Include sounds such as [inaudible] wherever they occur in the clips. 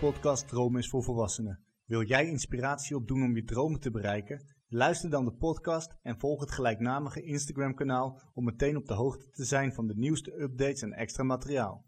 Podcast Droom is voor Volwassenen. Wil jij inspiratie opdoen om je dromen te bereiken? Luister dan de podcast en volg het gelijknamige Instagram-kanaal om meteen op de hoogte te zijn van de nieuwste updates en extra materiaal.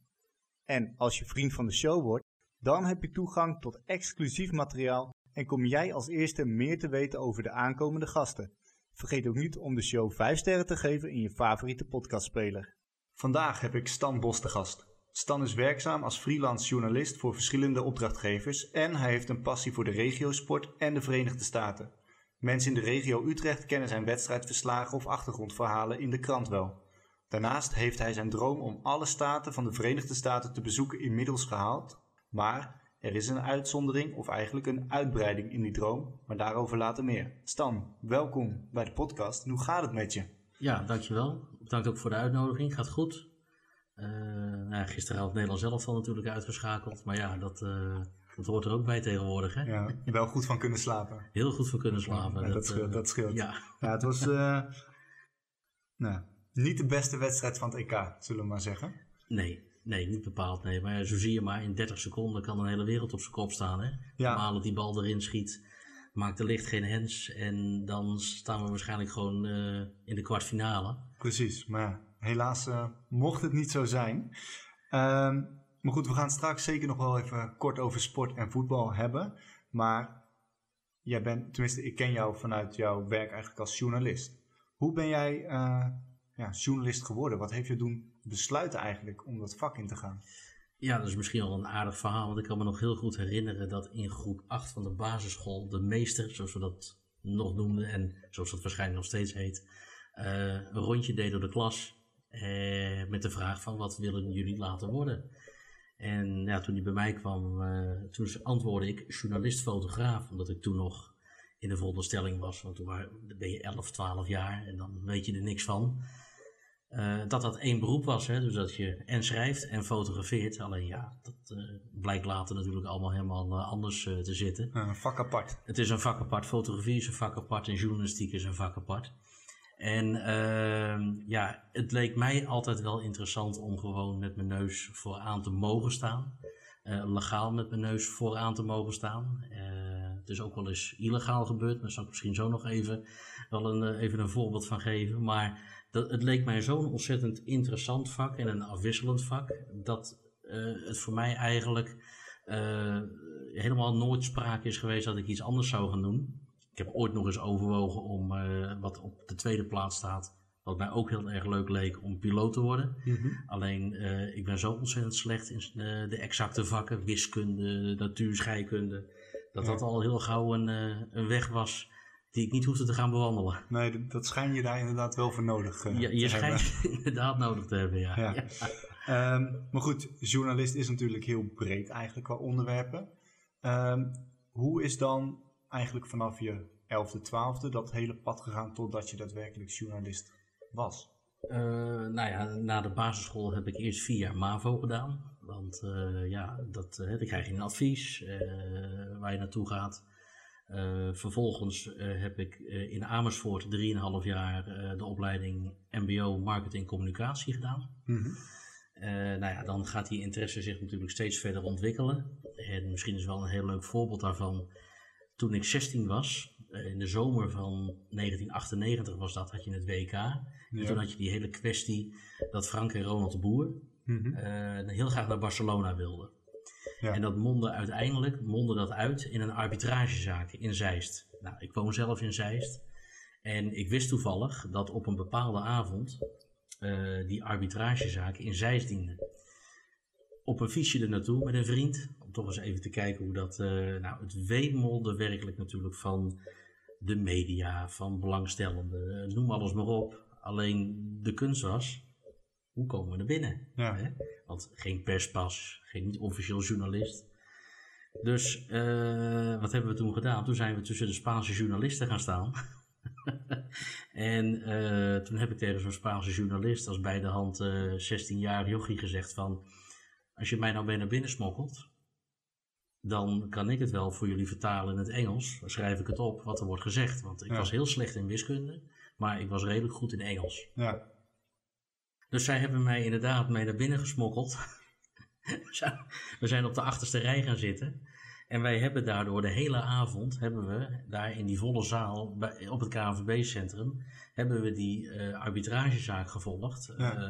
En als je vriend van de show wordt, dan heb je toegang tot exclusief materiaal en kom jij als eerste meer te weten over de aankomende gasten. Vergeet ook niet om de show 5 sterren te geven in je favoriete podcastspeler. Vandaag heb ik Stan Bos te gast. Stan is werkzaam als freelance journalist voor verschillende opdrachtgevers en hij heeft een passie voor de regiosport en de Verenigde Staten. Mensen in de regio Utrecht kennen zijn wedstrijdverslagen of achtergrondverhalen in de krant wel. Daarnaast heeft hij zijn droom om alle staten van de Verenigde Staten te bezoeken inmiddels gehaald, maar er is een uitzondering of eigenlijk een uitbreiding in die droom, maar daarover later meer. Stan, welkom bij de podcast. Hoe gaat het met je? Ja, dankjewel. Bedankt ook voor de uitnodiging. Gaat goed. Uh, nou, gisteren had Nederland zelf al natuurlijk uitgeschakeld. Maar ja, dat, uh, dat hoort er ook bij tegenwoordig. Hè? Ja, wel goed van kunnen slapen. Heel goed van kunnen slapen. Ja, dat, dat, scheelt. Uh, dat scheelt. Ja. ja, het was nou, niet de beste wedstrijd van het EK, zullen we maar zeggen. Nee, nee, niet bepaald. Nee. Maar zo zie je maar, in 30 seconden kan een hele wereld op zijn kop staan. Hè? Ja. Normaal dat die bal erin schiet, maakt de licht geen hens. En dan staan we waarschijnlijk gewoon in de kwartfinale. Precies, maar helaas uh, mocht het niet zo zijn. Um, maar goed, we gaan straks zeker nog wel even kort over sport en voetbal hebben. Maar jij bent, tenminste, ik ken jou vanuit jouw werk eigenlijk als journalist. Hoe ben jij uh, ja, journalist geworden? Wat heeft je doen besluiten eigenlijk om dat vak in te gaan? Ja, dat is misschien wel een aardig verhaal. Want ik kan me nog heel goed herinneren dat in groep 8 van de basisschool de meester, zoals we dat nog noemden en zoals dat waarschijnlijk nog steeds heet, uh, een rondje deed door de klas eh, met de vraag van wat willen jullie laten worden? En ja, toen hij bij mij kwam, uh, toen antwoordde ik journalist-fotograaf, omdat ik toen nog in de veronderstelling was, want toen ben je 11, 12 jaar en dan weet je er niks van. Uh, dat dat één beroep was, hè? dus dat je en schrijft en fotografeert. Alleen ja, dat blijkt later natuurlijk allemaal helemaal anders te zitten. Een vak apart. Het is een vak apart. Fotografie is een vak apart en journalistiek is een vak apart. En uh, ja, het leek mij altijd wel interessant om gewoon met mijn neus vooraan te mogen staan. Uh, legaal met mijn neus vooraan te mogen staan. Uh, het is ook wel eens illegaal gebeurd, daar zal ik misschien zo nog even, wel een, even een voorbeeld van geven. Maar dat, het leek mij zo'n ontzettend interessant vak en een afwisselend vak, dat het voor mij eigenlijk helemaal nooit sprake is geweest dat ik iets anders zou gaan doen. Ik heb ooit nog eens overwogen om uh, wat op de tweede plaats staat. Wat mij ook heel erg leuk leek om piloot te worden. Mm -hmm. Alleen uh, ik ben zo ontzettend slecht in uh, de exacte vakken, wiskunde, natuur, scheikunde. Dat ja. dat al heel gauw een, een weg was die ik niet hoefde te gaan bewandelen. Nee, dat schijn je daar inderdaad wel voor nodig ja, je schijnt [laughs] inderdaad nodig te hebben, ja. ja. ja. Um, maar goed, journalist is natuurlijk heel breed eigenlijk qua onderwerpen. Um, hoe is dan eigenlijk vanaf je 11e, 12e dat hele pad gegaan totdat je daadwerkelijk journalist was? Uh, nou ja, na de basisschool heb ik eerst vier jaar MAVO gedaan. Want uh, ja, dat, uh, dan krijg je een advies waar je naartoe gaat. vervolgens heb ik in Amersfoort 3,5 jaar de opleiding MBO Marketing Communicatie gedaan. Mm -hmm. nou ja, dan gaat die interesse zich natuurlijk steeds verder ontwikkelen. En misschien is wel een heel leuk voorbeeld daarvan toen ik 16 was, eh, in de zomer van 1998 was dat, had je het WK. Ja. En toen had je die hele kwestie dat Frank en Ronald de Boer mm -hmm. uh, heel graag naar Barcelona wilden. Ja. En dat mondde uiteindelijk mondde dat uit in een arbitragezaak in Zeist. Nou, ik woon zelf in Zeist. En ik wist toevallig dat op een bepaalde avond uh, die arbitragezaak in Zeist diende op een fietsje er naartoe met een vriend. Om toch eens even te kijken hoe dat. Uh, nou, het wemelde werkelijk natuurlijk van de media, van belangstellenden. Eh, noem alles maar op. Alleen de kunst was. Hoe komen we er binnen? Ja. Hè? Want geen perspas, geen niet officieel journalist. Dus uh, wat hebben we toen gedaan? Toen zijn we tussen de Spaanse journalisten gaan staan. [laughs] en uh, toen heb ik tegen zo'n Spaanse journalist als bij de hand 16-jarige jochie gezegd van als je mij nou weer naar binnen smokkelt, dan kan ik het wel voor jullie vertalen in het Engels. Dan schrijf ik het op wat er wordt gezegd. Want ik ja. was heel slecht in wiskunde, maar ik was redelijk goed in Engels. Ja. Dus zij hebben mij inderdaad mee naar binnen gesmokkeld. [laughs] we zijn op de achterste rij gaan zitten. En wij hebben daardoor de hele avond, hebben we daar in die volle zaal bij, op het KNVB-centrum, hebben we die uh, arbitragezaak gevolgd. Ja. Uh,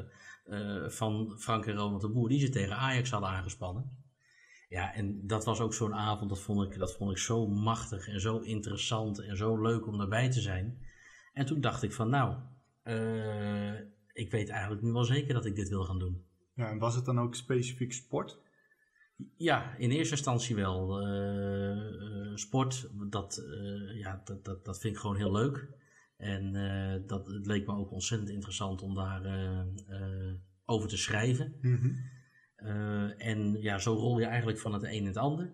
van Frank en Ronald de Boer, die ze tegen Ajax hadden aangespannen. Ja, en dat was ook zo'n avond, dat vond, ik, dat vond ik zo machtig en zo interessant en zo leuk om daarbij te zijn. En toen dacht ik van nou, uh, ik weet eigenlijk nu wel zeker dat ik dit wil gaan doen. Ja, en was het dan ook specifiek sport? Ja, in eerste instantie wel. Uh, sport, dat, ja, dat, dat, dat vind ik gewoon heel leuk. En dat, het leek me ook ontzettend interessant om daar over te schrijven. Mm -hmm. en ja, zo rol je eigenlijk van het een in het ander.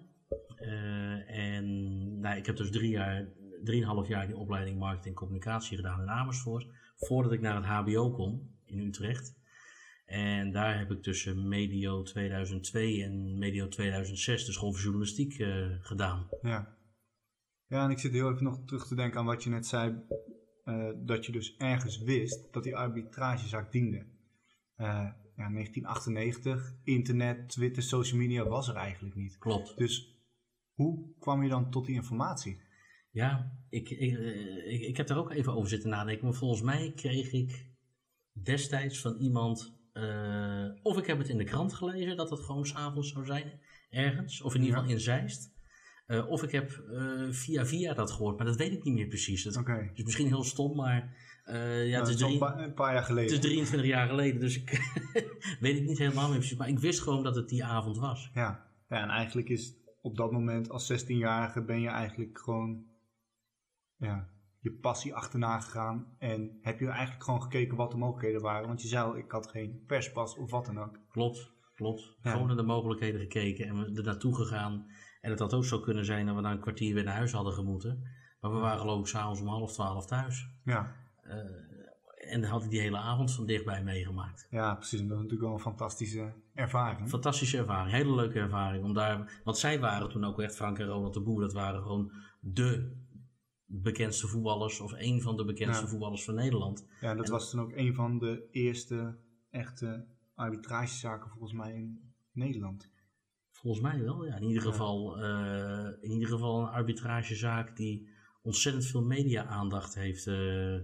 en nou, ik heb dus drie jaar, drieënhalf jaar die opleiding marketing en communicatie gedaan in Amersfoort. Voordat ik naar het HBO kom in Utrecht. En daar heb ik tussen medio 2002 en medio 2006 de school voor journalistiek uh, gedaan. Ja. ja, en ik zit heel even nog terug te denken aan wat je net zei. Uh, dat je dus ergens wist dat die arbitragezaak diende. Uh, ja, 1998, internet, Twitter, social media was er eigenlijk niet. Klopt. Dus hoe kwam je dan tot die informatie? Ja, ik, ik, ik, ik heb daar ook even over zitten nadenken. Maar volgens mij kreeg ik destijds van iemand uh, of ik heb het in de krant gelezen dat het gewoon s'avonds zou zijn, ergens, of in ieder geval in Zeist. Uh, of ik heb uh, via via dat gehoord, maar dat weet ik niet meer precies. Dat okay. is misschien heel stom, maar ja, nou, het, is drie, een, paar, een, paar, jaar geleden. het is 23 jaar geleden, dus ik [laughs] weet ik niet helemaal meer precies. Maar ik wist gewoon dat het die avond was. Ja, ja en eigenlijk is op dat moment als 16-jarige ben je eigenlijk gewoon ja, je passie achterna gegaan en heb je eigenlijk gewoon gekeken wat de mogelijkheden waren. Want je zei ik had geen perspas of wat dan ook. Klopt, klopt. Ja. Gewoon naar de mogelijkheden gekeken en we er naartoe gegaan. En het had ook zo kunnen zijn dat we na een kwartier weer naar huis hadden gemoeten. Maar we waren geloof ik s'avonds om half twaalf thuis. Ja. Uh, en dan had ik die hele avond van dichtbij meegemaakt. Ja, precies. En dat is natuurlijk wel een fantastische ervaring. Fantastische ervaring. Hele leuke ervaring. Om daar, want zij waren toen ook echt, Frank en Ronald de Boer, dat waren gewoon de bekendste voetballers of een van de bekendste Ja. voetballers van Nederland. Ja, dat En- was toen ook een van de eerste echte arbitragezaken volgens mij in Nederland. Volgens mij wel, ja. In ieder geval, eh, in ieder geval een arbitragezaak die ontzettend veel media-aandacht heeft eh, eh,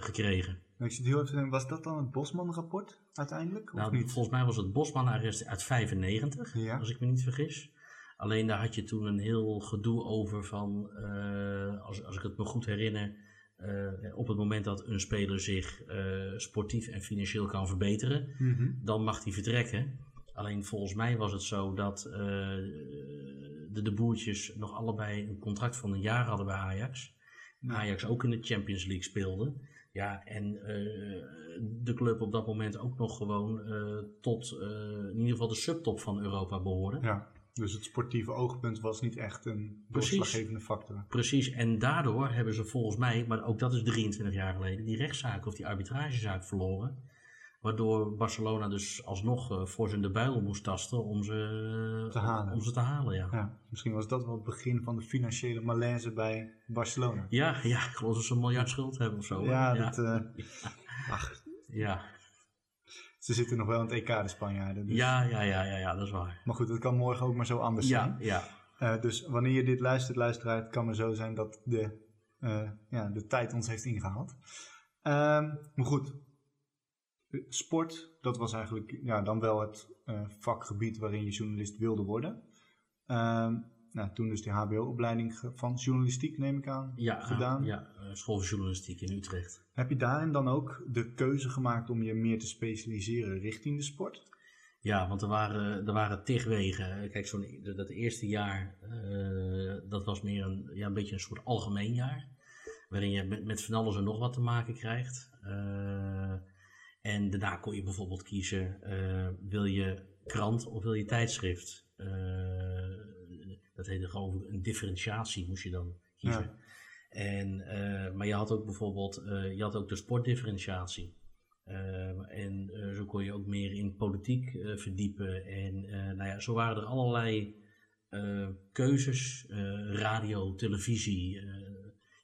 gekregen. Ik zit heel even te denken, was dat dan het Bosman-rapport uiteindelijk? Of Nou, niet? volgens mij was het Bosman-arrest uit 95, Ja. als ik me niet vergis. Alleen daar had je toen een heel gedoe over van, als, als ik het me goed herinner, op het moment dat een speler zich sportief en financieel kan verbeteren, Mhm. dan mag hij vertrekken. Alleen volgens mij was het zo dat eh, de, de boertjes nog allebei een contract van een jaar hadden bij Ajax. Ja. Ajax ook in de Champions League speelde. Ja, en eh, de club op dat moment ook nog gewoon eh, tot in ieder geval de subtop van Europa behoorde. Ja, dus het sportieve oogpunt was niet echt een doorslaggevende factor. Precies, en daardoor hebben ze volgens mij, maar ook dat is 23 jaar geleden, die rechtszaak of die arbitragezaak verloren. Waardoor Barcelona dus alsnog eh, voor zijn de buil moest tasten om ze Te halen. Om ze te halen, ja. Ja, misschien was dat wel het begin van de financiële malaise bij Barcelona. Ja, ja, ik geloof dat ze een miljard schuld hebben of zo. Ja, ja. dat, [laughs] ach, ja. ze zitten nog wel in het EK, de Spanjaarden. Dus. Ja, ja, ja, ja, ja, dat is waar. Maar goed, het kan morgen ook maar zo anders Ja, zijn. ja. Eh, dus wanneer je dit luistert, luisteraar, het kan maar zo zijn dat de, ja, de tijd ons heeft ingehaald. Ehm, maar goed, sport, dat was eigenlijk ja, dan wel het eh, vakgebied waarin je journalist wilde worden. Ehm, nou, toen dus de HBO-opleiding van journalistiek, neem ik aan, Ja, gedaan. ja eh, school journalistiek in Utrecht. Heb je daarin dan ook de keuze gemaakt om je meer te specialiseren richting de sport? Ja, want er waren, er waren tig wegen. Kijk, zo'n, dat eerste jaar, eh, dat was meer een, ja, een beetje een soort algemeen jaar. Waarin je met, met van alles en nog wat te maken krijgt. En daarna kon je bijvoorbeeld kiezen, eh, wil je krant of wil je tijdschrift? Eh, dat heette gewoon een differentiatie moest je dan kiezen. Ja. En, eh, maar je had ook bijvoorbeeld, je had ook de sportdifferentiatie. En zo kon je ook meer in politiek verdiepen. En nou ja, zo waren er allerlei keuzes, radio, televisie.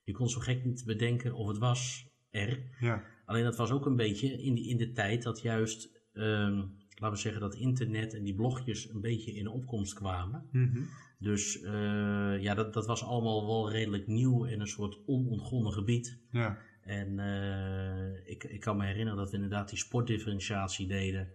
je kon zo gek niet bedenken of het was er. Ja, Alleen dat was ook een beetje in, die, in de tijd dat juist, ehm, laten we zeggen, dat internet en die blogjes een beetje in opkomst kwamen. Mhm. Dus eh, ja, dat, dat was allemaal wel redelijk nieuw en een soort onontgonnen gebied. Ja. En eh, ik, ik kan me herinneren dat we inderdaad die sportdifferentiatie deden.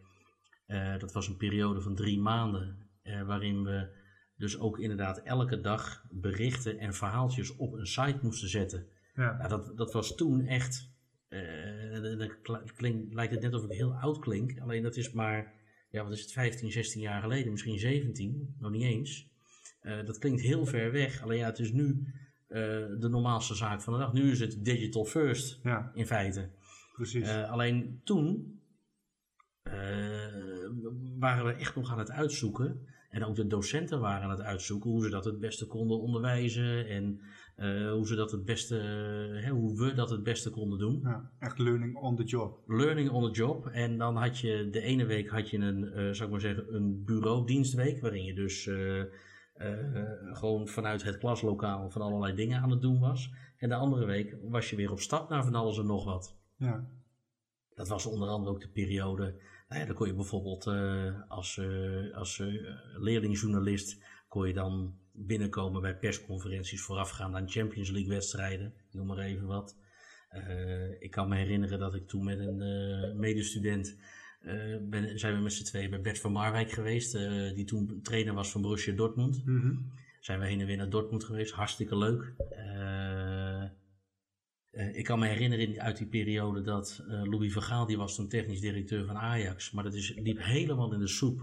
Eh, dat was een periode van drie maanden, waarin we dus ook inderdaad elke dag berichten en verhaaltjes op een site moesten zetten. Ja. Nou, dat, dat was toen echt, eh, klink- lijkt het net of ik heel oud klink, alleen dat is maar, ja wat is het, 15, 16 jaar geleden, misschien 17, nog niet eens. Eh, dat klinkt heel ver weg, alleen ja, het is nu eh, de normaalste zaak van de dag. Nu is het digital first, ja, in feite. precies. Alleen toen waren we echt nog aan het uitzoeken. En ook de docenten waren aan het uitzoeken hoe ze dat het beste konden onderwijzen. En eh, hoe ze dat het beste, eh, hè, hoe we dat het beste konden doen. ja, echt learning on the job. Learning on the job. En dan had je de ene week had je een, eh zou ik maar zeggen, een bureaudienstweek. Waarin je dus gewoon vanuit het klaslokaal van allerlei dingen aan het doen was. En de andere week was je weer op stap naar van alles en nog wat. Ja, Dat was onder andere ook de periode. Nou ja, dan kon je bijvoorbeeld als, als leerlingjournalist kon je dan binnenkomen bij persconferenties voorafgaand aan Champions League wedstrijden. Noem maar even wat. Eh, ik kan me herinneren dat ik toen met een eh, medestudent eh, ben, zijn we met z'n tweeën bij Bert van Marwijk geweest, die toen trainer was van Borussia Dortmund. Mhm. Zijn we heen en weer naar Dortmund geweest, hartstikke leuk. Ik kan me herinneren in- uit die periode dat Louis van Gaal, die was toen technisch directeur van Ajax, maar dat is, liep helemaal in de soep.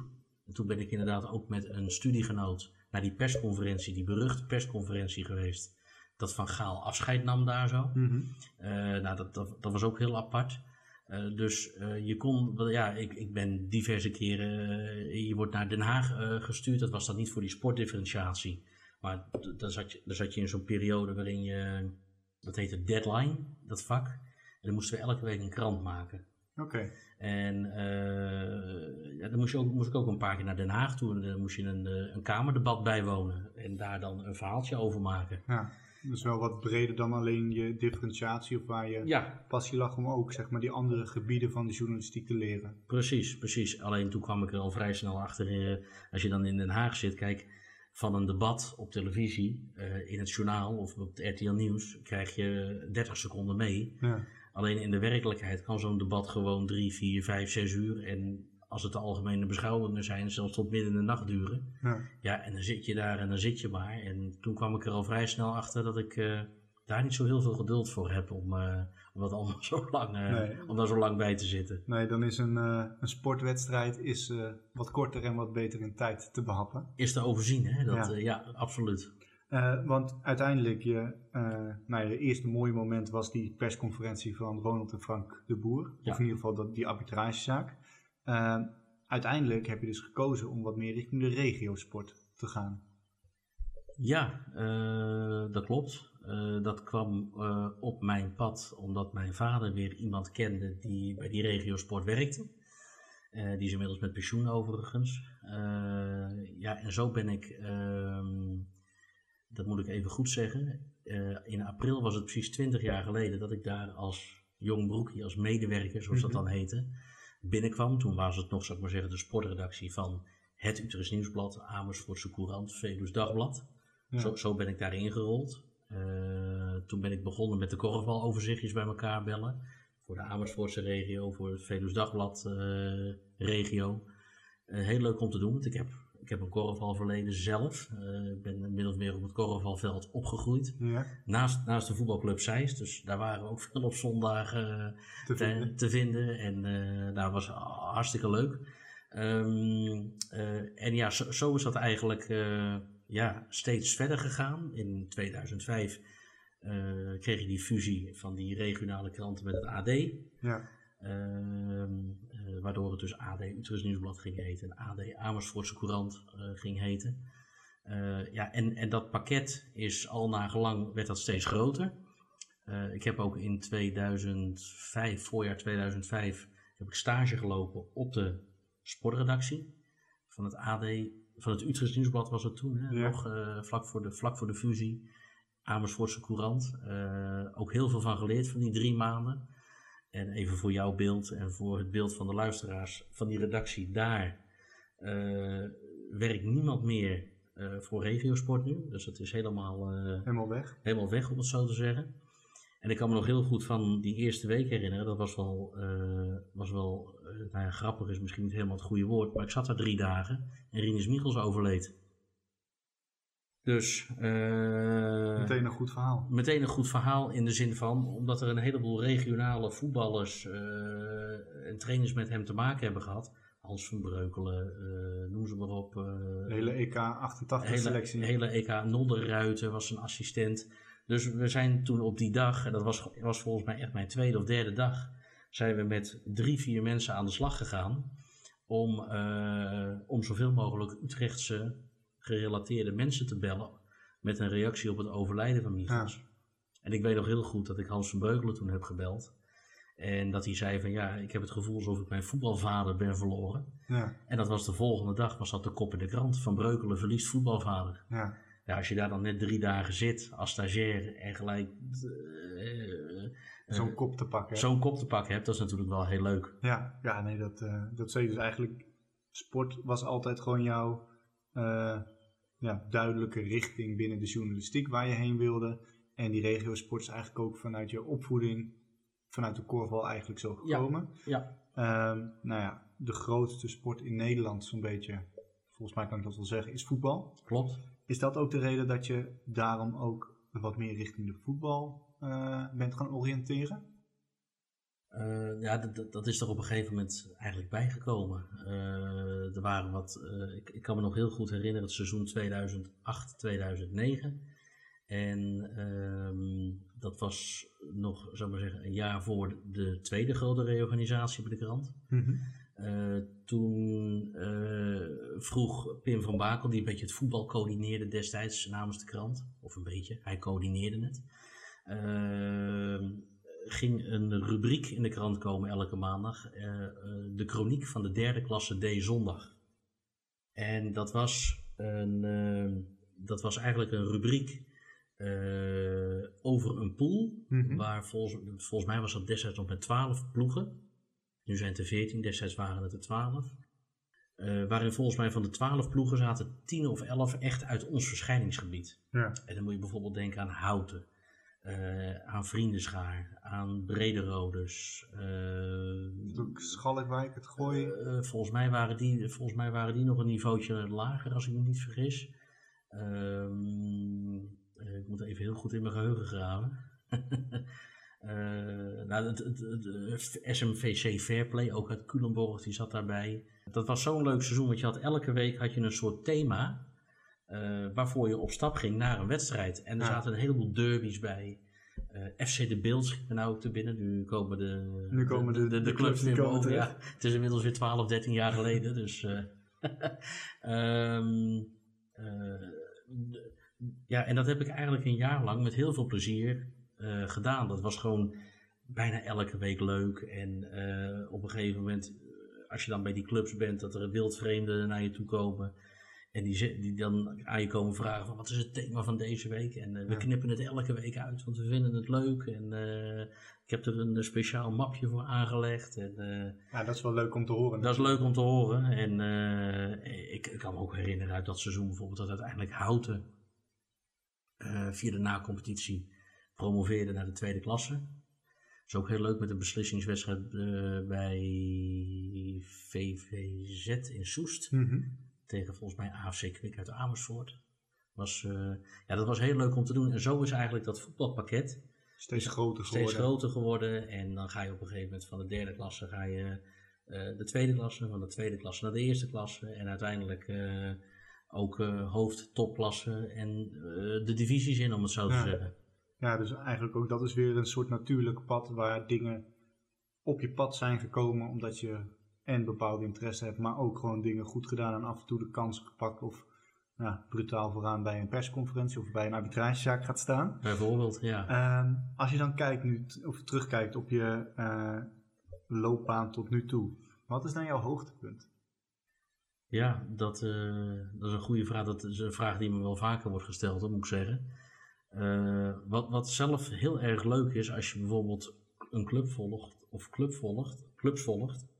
En toen ben ik inderdaad ook met een studiegenoot naar die persconferentie, die beruchte persconferentie geweest. Dat Van Gaal afscheid nam daar zo. Mhm. Eh, nou, dat, dat, dat was ook heel apart. Eh, dus eh, je kon, ja, ik, ik ben diverse keren, je wordt naar Den Haag gestuurd. Dat was dan niet voor die sportdifferentiatie. Maar dan zat je, dan zat je in zo'n periode waarin je, dat heette deadline, dat vak. En dan moesten we elke week een krant maken. Oké, En eh, ja, dan moest, je ook, moest ik ook een paar keer naar Den Haag toe. En dan moest je een, eh, een kamerdebat bijwonen. En daar dan een verhaaltje over maken. ja. Dus wel wat breder dan alleen je differentiatie of waar je Ja, passie lag om ook zeg maar die andere gebieden van de journalistiek te leren. Precies, precies. Alleen toen kwam ik er al vrij snel achter. eh, als je dan in Den Haag zit, kijk, van een debat op televisie, in het journaal of op het RTL Nieuws, krijg je 30 seconden mee. Ja, Alleen in de werkelijkheid kan zo'n debat gewoon 3, 4, 5, 6 uur. En als het de algemene beschouwingen zijn, zelfs tot midden in de nacht duren. ja, Ja, en dan zit je daar en dan zit je maar. En toen kwam ik er al vrij snel achter dat ik eh, daar niet zo heel veel geduld voor heb om, eh, om dat allemaal zo lang, eh, Nee. om daar zo lang bij te zitten. nee, dan is een, een sportwedstrijd is, wat korter en wat beter in tijd te behappen. is te overzien, hè? Dat, Ja. ja. ja, absoluut. Eh, want uiteindelijk, je, eh, nou, je eerste mooie moment was die persconferentie van Ronald en Frank de Boer. Ja. Of in ieder geval dat, die arbitragezaak. Eh, uiteindelijk heb je dus gekozen om wat meer richting de regiosport te gaan. Ja, dat klopt. Dat kwam op mijn pad omdat mijn vader weer iemand kende die bij die regiosport werkte. Die is inmiddels met pensioen overigens. Ja, en zo ben ik, ehm, dat moet ik even goed zeggen, eh, in april was het precies 20 jaar geleden dat ik daar als jong broekje, als medewerker, zoals dat Mhm. dan heette, binnenkwam. Toen was het nog, zou ik maar zeggen, de sportredactie van het Utrecht Nieuwsblad, Amersfoortse Courant, Veluws Dagblad. Ja. Zo, zo ben ik daarin gerold. Eh, toen ben ik begonnen met de korfbaloverzichtjes bij elkaar bellen. Voor de Amersfoortse regio, voor het Veluws Dagblad eh, regio. Heel leuk om te doen, want ik heb, ik heb een korfbalverleden zelf. Eh, ik ben min of meer op het korfbalveld opgegroeid. Ja, Naast, naast de voetbalclub Zeist, dus daar waren we ook veel op zondag eh, te te, vinden. te vinden. En eh dat was hartstikke leuk. Ehm, eh, en ja, zo, zo is dat eigenlijk ja, steeds verder gegaan. In 2005 eh, kreeg je die fusie van die regionale kranten met het AD. Ja, Ehm, eh, waardoor het dus AD Utrecht Nieuwsblad ging heten en AD Amersfoortse Courant eh, ging heten. Eh, ja, en, en dat pakket is al naar gelang werd dat steeds groter. Ik heb ook in 2005, voorjaar 2005, heb ik stage gelopen op de sportredactie van het AD, van het Utrecht Nieuwsblad was het toen, hè, Ja. nog vlak, voor de, vlak voor de fusie. Amersfoortse Courant. Ook heel veel van geleerd van die drie maanden. En even voor jouw beeld en voor het beeld van de luisteraars van die redactie daar uh, werkt niemand meer uh, voor Regiosport nu. Dus het is helemaal, uh, helemaal weg. Helemaal weg, om het zo te zeggen. En ik kan me nog heel goed van die eerste week herinneren. Dat was wel, was wel nou ja, grappig is misschien niet helemaal het goede woord. Maar ik zat daar drie dagen en Rinus Michels overleed. Dus... Uh, meteen een goed verhaal. Meteen een goed verhaal in de zin van, omdat er een heleboel regionale voetballers uh, en trainers met hem te maken hebben gehad. Hans van Breukelen, uh, noem ze maar op. de hele EK 88 selectie. De hele EK Nolderruiten was een assistent. Dus we zijn toen op die dag, en dat was, was volgens mij echt mijn tweede of derde dag, zijn we met drie, vier mensen aan de slag gegaan om, om zoveel mogelijk Utrechtse gerelateerde mensen te bellen met een reactie op het overlijden van Michels. En ik weet nog heel goed dat ik Hans van Beugelen toen heb gebeld. En dat hij zei van ja, ik heb het gevoel alsof ik mijn voetbalvader ben verloren. Ja. En dat was de volgende dag, was dat de kop in de krant. Van Breukelen verliest voetbalvader. Ja. ja als je daar dan net drie dagen zit als stagiair en gelijk... Uh, zo'n kop te pakken. Zo'n kop te pakken hebt, dat is natuurlijk wel heel leuk. Ja, ja nee, dat, uh, dat je dus eigenlijk... Sport was altijd gewoon jouw ja, duidelijke richting binnen de journalistiek waar je heen wilde. En die regiosport is eigenlijk ook vanuit je opvoeding, vanuit de korfbal eigenlijk zo gekomen. Ja. ja. Um, nou ja, de grootste sport in Nederland, zo'n beetje, volgens mij kan ik dat wel zeggen, is voetbal. Klopt. Is dat ook de reden dat je daarom ook wat meer richting de voetbal uh, bent gaan oriënteren? Uh, ja, dat, dat is er op een gegeven moment eigenlijk bijgekomen. Uh, er waren wat, uh, ik, ik, kan me nog heel goed herinneren het seizoen 2008-2009. En um, dat was nog, zou maar zeggen, een jaar voor de tweede grote reorganisatie bij de krant. Mm -hmm. toen vroeg Pim van Bakel, die een beetje het voetbal coördineerde destijds namens de krant, of een beetje, hij coördineerde het ehm, ging een rubriek in de krant komen elke maandag. Uh, de chroniek van de derde klasse D zondag. En dat was, een, uh, dat was eigenlijk een rubriek uh, over een pool. Mm -hmm. Waar volgens, volgens mij was dat destijds nog met 12 ploegen. Nu zijn het er 14, destijds waren het er 12. waarin volgens mij van de 12 ploegen zaten 10 of 11 echt uit ons verschijningsgebied. Ja. En dan moet je bijvoorbeeld denken aan Houten. Uh, aan Vriendenschaar, aan Brederodes. Uh, Schalkwijk, het gooien? Uh, volgens, mij waren die, volgens mij waren die nog een niveautje lager, als ik me niet vergis. Ehm, ik moet even heel goed in mijn geheugen graven. [laughs] nou, het, het, het, SMVC Fairplay, ook uit Culemborg, die zat daarbij. Dat was zo'n leuk seizoen, want je had elke week had je een soort thema. Uh, waarvoor je op stap ging naar een wedstrijd. En er zaten een heleboel derbies bij. Uh, FC de Beeld schiet nou ook te binnen. Nu komen de, nu komen de, de, de, de clubs weer boven. Ja, het is inmiddels weer 12, 13 jaar geleden. Dus, uh, um, [laughs] ja, en dat heb ik eigenlijk een jaar lang met heel veel plezier gedaan. Dat was gewoon bijna elke week leuk. En op een gegeven moment, als je dan bij die clubs bent, dat er wildvreemden naar je toe komen. En die, die dan aan je komen vragen van wat is het thema van deze week. En uh, we knippen het elke week uit, want we vinden het leuk. En uh, ik heb er een speciaal mapje voor aangelegd. En, uh, ja, dat is wel leuk om te horen. Dat is leuk om te horen. En ik, ik, kan me ook herinneren uit dat seizoen bijvoorbeeld dat uiteindelijk Houten via de na-competitie promoveerde naar de tweede klasse. Dat is ook heel leuk met een beslissingswedstrijd bij VVZ in Soest. Mm tegen volgens mij AFC Kwik uit Amersfoort. Was, uh, ja, dat was heel leuk om te doen. En zo is eigenlijk dat voetbalpakket steeds groter geworden. Steeds groter geworden. En dan ga je op een gegeven moment van de derde klasse ga je uh, de tweede klasse, van de tweede klasse naar de eerste klasse. En uiteindelijk uh, ook hoofd, topklasse en de divisies in, om het zo te zeggen. Ja, dus eigenlijk ook dat is weer een soort natuurlijk pad waar dingen op je pad zijn gekomen omdat je en bepaalde interesse hebt, maar ook gewoon dingen goed gedaan en af en toe de kans gepakt of ja, brutaal vooraan bij een persconferentie of bij een arbitragezaak gaat staan. Bijvoorbeeld, ja. Uh, als je dan kijkt nu, of terugkijkt op je uh, loopbaan tot nu toe, wat is dan jouw hoogtepunt? Ja, dat, uh, dat is een goede vraag. Dat is een vraag die me wel vaker wordt gesteld, dat moet ik zeggen. Uh, wat, wat zelf heel erg leuk is, als je bijvoorbeeld een club volgt of club volgt, clubs volgt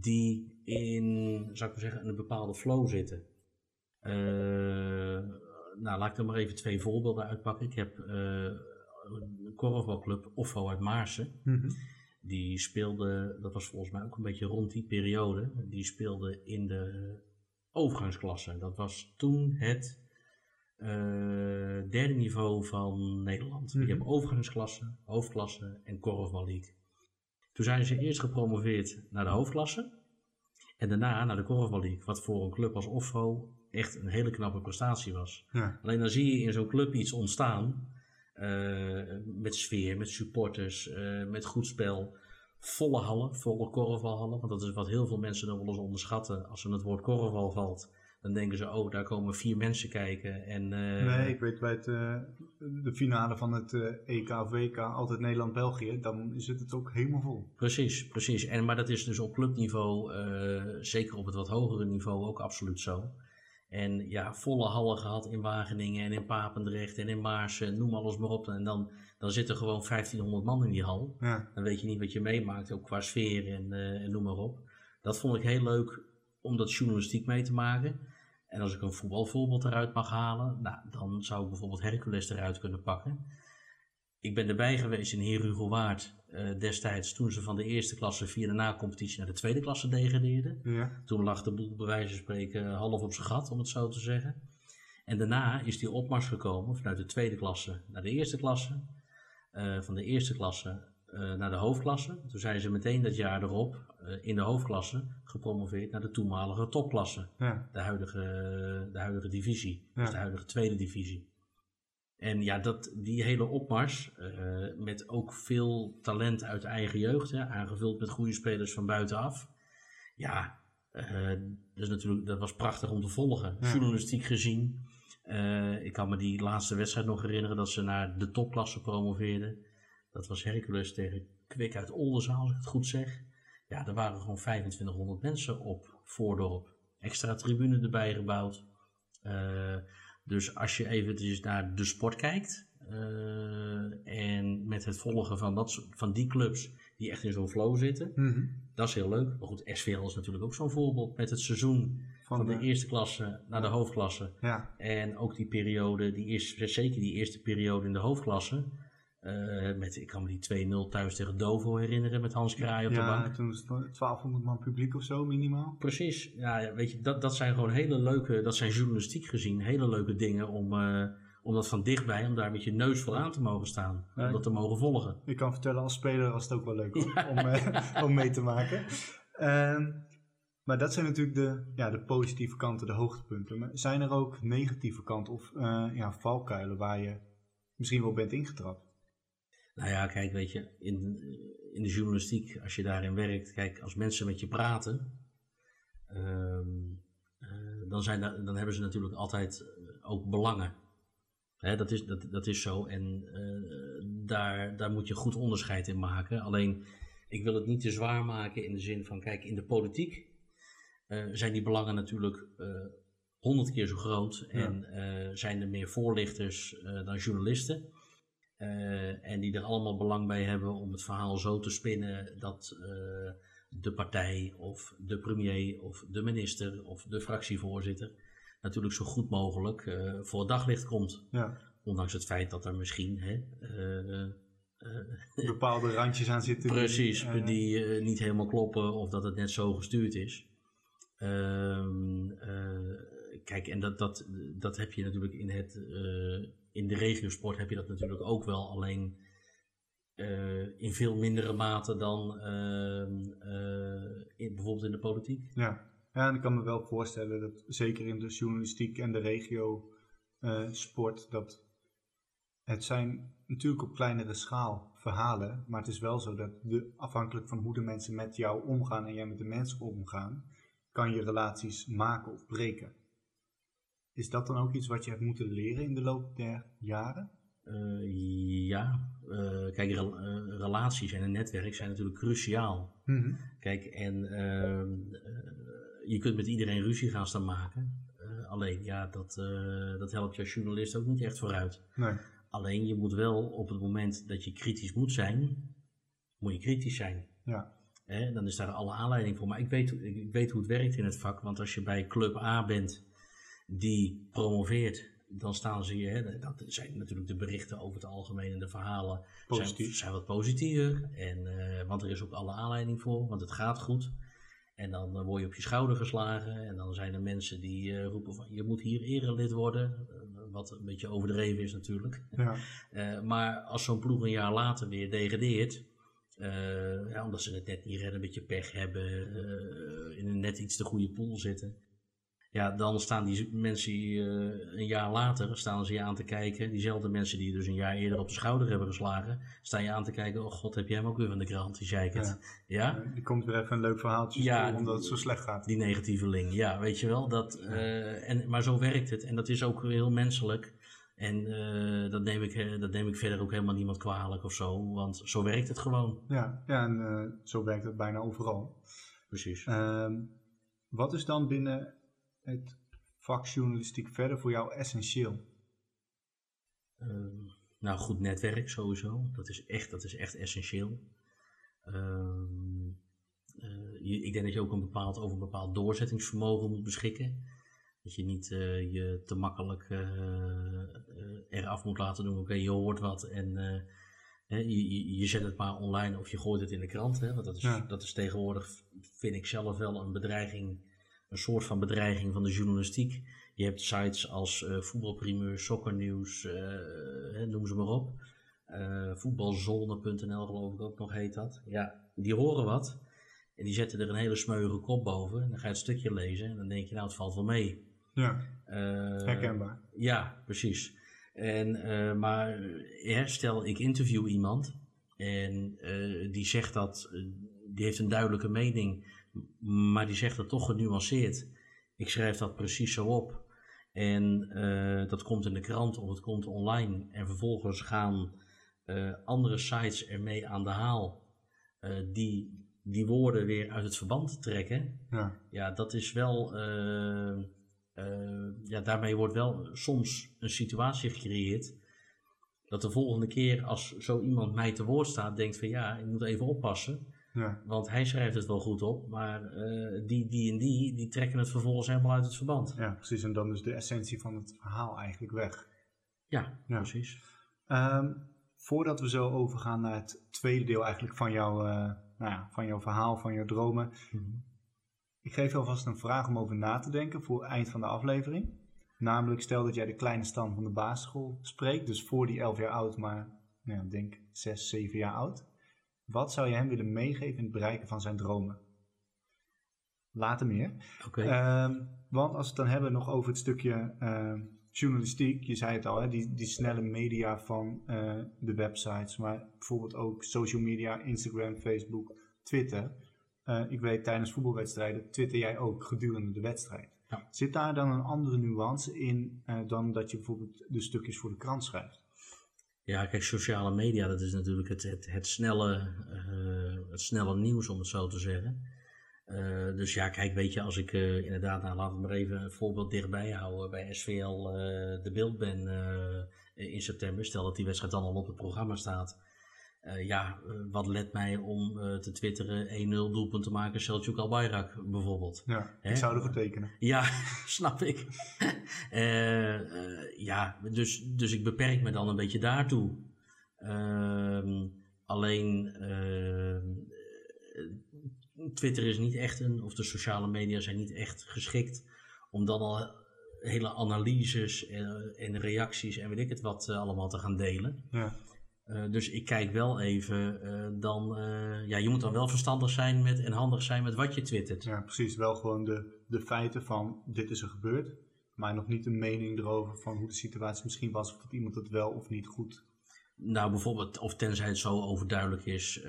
die in, zou ik maar zeggen, een bepaalde flow zitten. Uh, nou, laat ik er maar even twee voorbeelden uitpakken. Ik heb uh, een korfbalclub, Offo uit Maarsen. Mhm. Die speelde, dat was volgens mij ook een beetje rond die periode, die speelde in de overgangsklasse. Dat was toen het uh, derde niveau van Nederland. Mhm. Je hebt overgangsklasse, hoofdklasse en korfbal league. Toen zijn ze eerst gepromoveerd naar de hoofdklasse en daarna naar de korfbal league. Wat voor een club als Offo echt een hele knappe prestatie was. Ja. Alleen dan zie je in zo'n club iets ontstaan. eh, met sfeer, met supporters, eh, met goed spel. Volle hallen, volle korfbalhallen. Want dat is wat heel veel mensen dan wel eens onderschatten. Als er het woord korfbal valt, dan denken ze, oh, daar komen vier mensen kijken. En, eh, Nee, ik weet bij het, eh, de finale van het eh, EK of WK, altijd Nederland-België, dan zit het ook helemaal vol. Precies, precies. En, maar dat is dus op clubniveau, zeker op het wat hogere niveau, ook absoluut zo. En ja, volle hallen gehad in Wageningen en in Papendrecht en in Maarsen, noem alles maar op. En dan, dan zitten gewoon 1500 man in die hal. Ja, Dan weet je niet wat je meemaakt, ook qua sfeer en, en noem maar op. Dat vond ik heel leuk om dat journalistiek mee te maken. En als ik een voetbalvoorbeeld eruit mag halen, nou, dan zou ik bijvoorbeeld Hercules eruit kunnen pakken. Ik ben erbij geweest in Heer Hugo Waard eh, destijds toen ze van de eerste klasse via de na-competitie naar de tweede klasse degradeerden. ja, Toen lag de boel bij wijze van spreken half op zijn gat, om het zo te zeggen. En daarna is die opmars gekomen vanuit de tweede klasse naar de eerste klasse. Eh, van de eerste klasse naar de hoofdklasse. Toen zijn ze meteen dat jaar erop eh, in de hoofdklasse gepromoveerd naar de toenmalige topklasse. ja, De huidige, de huidige divisie. Dus de huidige tweede divisie. En ja, dat, die hele opmars, eh, met ook veel talent uit eigen jeugd, hè, aangevuld met goede spelers van buitenaf. Ja, eh, dat, is natuurlijk, dat was prachtig om te volgen. Ja. Journalistiek gezien. Eh, ik kan me die laatste wedstrijd nog herinneren dat ze naar de topklasse promoveerden. Dat was Hercules tegen Kwik uit Oldenzaal, als ik het goed zeg. Ja, er waren gewoon 2500 mensen op Voordorp. Extra tribune erbij gebouwd. Eh, dus als je eventjes naar de sport kijkt. eh, en met het volgen van, dat, van die clubs die echt in zo'n flow zitten. Mhm. Dat is heel leuk. Maar goed, SVL is natuurlijk ook zo'n voorbeeld met het seizoen Van, van de de- eerste klasse naar de hoofdklasse. ja, En ook die periode, die eerste, zeker die eerste periode in de hoofdklasse. Eh, met, ik kan me die 2-0 thuis tegen Dovo herinneren met Hans Kraai op de ja, bank. toen was het 1200 man publiek of zo minimaal. Precies. Ja, ja, weet je, dat, dat zijn gewoon hele leuke, dat zijn journalistiek gezien, hele leuke dingen om, eh, om dat van dichtbij, om daar met je neus voor aan te mogen staan. Ja. Om dat te mogen volgen. Ik kan vertellen, als speler was het ook wel leuk om, om, eh, [laughs] om mee te maken. Ehm, maar dat zijn natuurlijk de, ja, de positieve kanten, de hoogtepunten. Maar zijn er ook negatieve kanten of ja, valkuilen waar je misschien wel bent ingetrapt? Nou ja, kijk, weet je, in, in de journalistiek, als je daarin werkt, kijk, als mensen met je praten, ehm, eh, dan, zijn daar- dan hebben ze natuurlijk altijd eh, ook belangen. Hè, dat, is, dat, dat is zo en eh, daar, daar moet je goed onderscheid in maken. Alleen, ik wil het niet te zwaar maken in de zin van, kijk, in de politiek zijn die belangen natuurlijk honderd keer zo groot en zijn er meer voorlichters dan journalisten. Eh, en die er allemaal belang bij hebben om het verhaal zo te spinnen dat eh, de partij of de premier of de minister of de fractievoorzitter natuurlijk zo goed mogelijk eh, voor het daglicht komt. Ja, Ondanks het feit dat er misschien hè, bepaalde randjes aan zitten. die, Precies, die eh, niet helemaal kloppen of dat het net zo gestuurd is. Ehm, eh, kijk, en dat, dat, dat heb je natuurlijk in, het, in de regiosport heb je dat natuurlijk ook wel, alleen eh, in veel mindere mate dan ehm, eh, bijvoorbeeld in de politiek. Ja. ja, en ik kan me wel voorstellen dat zeker in de journalistiek en de regio eh, dat het zijn natuurlijk op kleinere schaal verhalen, maar het is wel zo dat de, afhankelijk van hoe de mensen met jou omgaan en jij met de mensen omgaan, kan je relaties maken of breken. Is dat dan ook iets wat je hebt moeten leren in de loop der jaren? Eh, ja, eh, kijk, eh, relaties en een netwerk zijn natuurlijk cruciaal. Kijk, en ehm, eh, je kunt met iedereen ruzie gaan staan maken. Alleen, ja, dat, dat helpt je als journalist ook niet echt vooruit. Nee. Alleen, je moet wel op het moment dat je kritisch moet zijn, moet je kritisch zijn. Ja. Dan is daar alle aanleiding voor. Maar ik weet, ik weet hoe het werkt in het vak. Want als je bij Club A bent die promoveert, dan staan ze hier. Dat zijn natuurlijk de berichten over het algemeen en de verhalen Positief. Zijn, zijn wat positiever. En, eh, want er is ook alle aanleiding voor, want het gaat goed. En dan eh, word je op je schouder geslagen. En dan zijn er mensen die eh, roepen van je moet hier erelid worden. Wat een beetje overdreven is natuurlijk. Ja. [laughs] Maar als zo'n ploeg een jaar later weer degradeert. eh, ja, omdat ze het net niet redden, een beetje pech hebben. in een net iets te goede pool zitten. Ja, dan staan die mensen eh, een jaar later staan ze je aan te kijken. Diezelfde mensen die je dus een jaar eerder op de schouder hebben geslagen. Staan je aan te kijken. Oh god, heb jij hem ook weer van de krant, die zeikert. Ja. Eh, Die komt weer even een leuk verhaaltje Ja, ja, omdat het zo slecht gaat. Die negatieve link, ja, weet je wel. Dat, eh, en, maar zo werkt het. En dat is ook heel menselijk. En eh, dat, neem ik, dat neem ik verder ook helemaal niemand kwalijk of zo. Want zo werkt het gewoon. Ja, ja en zo werkt het bijna overal. Precies. Ehm, wat is dan binnen het vak journalistiek verder voor jou essentieel? Ehm, nou, goed netwerk sowieso. Dat is echt, dat is echt essentieel. Ehm, eh, je, ik denk dat je ook een bepaald, over een bepaald doorzettingsvermogen moet beschikken. Dat je niet eh, je te makkelijk eh, eraf moet laten doen. Oké, je hoort wat en eh, je, je- je zet het maar online of je gooit het in de krant. Hè, want dat is, Ja. dat is tegenwoordig, vind ik zelf wel, een bedreiging. Een soort van bedreiging van de journalistiek. Je hebt sites als eh voetbalprimeur, sokkernieuws, eh, hè, noem ze maar op. Eh, voetbalzone.nl geloof ik ook nog heet dat. Ja, die horen wat. En die zetten er een hele smeuïge kop boven. En dan ga je het stukje lezen en dan denk je nou het valt wel mee. Ja, herkenbaar. ja, precies. En, maar eh, stel ik interview iemand en die zegt dat, die heeft een duidelijke mening, maar die zegt dat toch genuanceerd. Ik schrijf dat precies zo op. En eh, dat komt in de krant of het komt online. En vervolgens gaan eh, andere sites ermee aan de haal. eh, die die woorden weer uit het verband trekken. Ja, Ja, dat is wel. ja, daarmee wordt wel soms een situatie gecreëerd. Dat de volgende keer als zo iemand mij te woord staat, denkt van ja, ik moet even oppassen. Ja, Want hij schrijft het wel goed op, maar eh, die, die en die, die trekken het vervolgens helemaal uit het verband. ja, precies. En dan is de essentie van het verhaal eigenlijk weg. Ja, Ja. precies. Ehm, voordat we zo overgaan naar het tweede deel eigenlijk van, jouw, eh, nou ja, van jouw verhaal, van jouw dromen. Mhm. Ik geef je alvast een vraag om over na te denken voor het eind van de aflevering. Namelijk, stel dat jij de kleine Stan van de basisschool spreekt, dus voor die 11 jaar oud, maar nou ja, denk 6, 7 jaar oud. Wat zou je hem willen meegeven in het bereiken van zijn dromen? Later meer. Ehm, want als we het dan hebben nog over het stukje ehm, journalistiek, je zei het al, hè, die, die snelle media van eh, de websites, maar bijvoorbeeld ook social media, Instagram, Facebook, Twitter. Eh, ik weet tijdens voetbalwedstrijden twitter jij ook gedurende de wedstrijd. Ja. Zit daar dan een andere nuance in eh, dan dat je bijvoorbeeld de stukjes voor de krant schrijft? Ja, kijk, sociale media, dat is natuurlijk het, het, snelle, eh, het snelle nieuws, om het zo te zeggen. Eh, dus ja, kijk, weet je, als ik eh, inderdaad, nou laten we maar even een voorbeeld dichtbij houden, bij SVL de beeld ben in september, stel dat die wedstrijd dan al op het programma staat. Eh, ja, eh, wat let mij om eh, te twitteren 1-0 doelpunt te maken, Selçuk Albayrak bijvoorbeeld. Ja, ik zou ervoor tekenen. Ja, [laughs] snap ik. [laughs] Ja, dus, dus ik beperk me dan een beetje daartoe. Ehm, alleen ehm, eh, Twitter is niet echt een, of de sociale media zijn niet echt geschikt om dan al hele analyses en, en reacties en weet ik het wat allemaal te gaan delen. Ja, Eh, dus ik kijk wel even, eh, dan, eh, ja, je moet dan wel verstandig zijn met en handig zijn met wat je twittert. ja, precies. Wel gewoon de, de feiten van dit is er gebeurd, maar nog niet een mening erover van hoe de situatie misschien was, of dat iemand het wel of niet goed Nou, bijvoorbeeld, of tenzij het zo overduidelijk is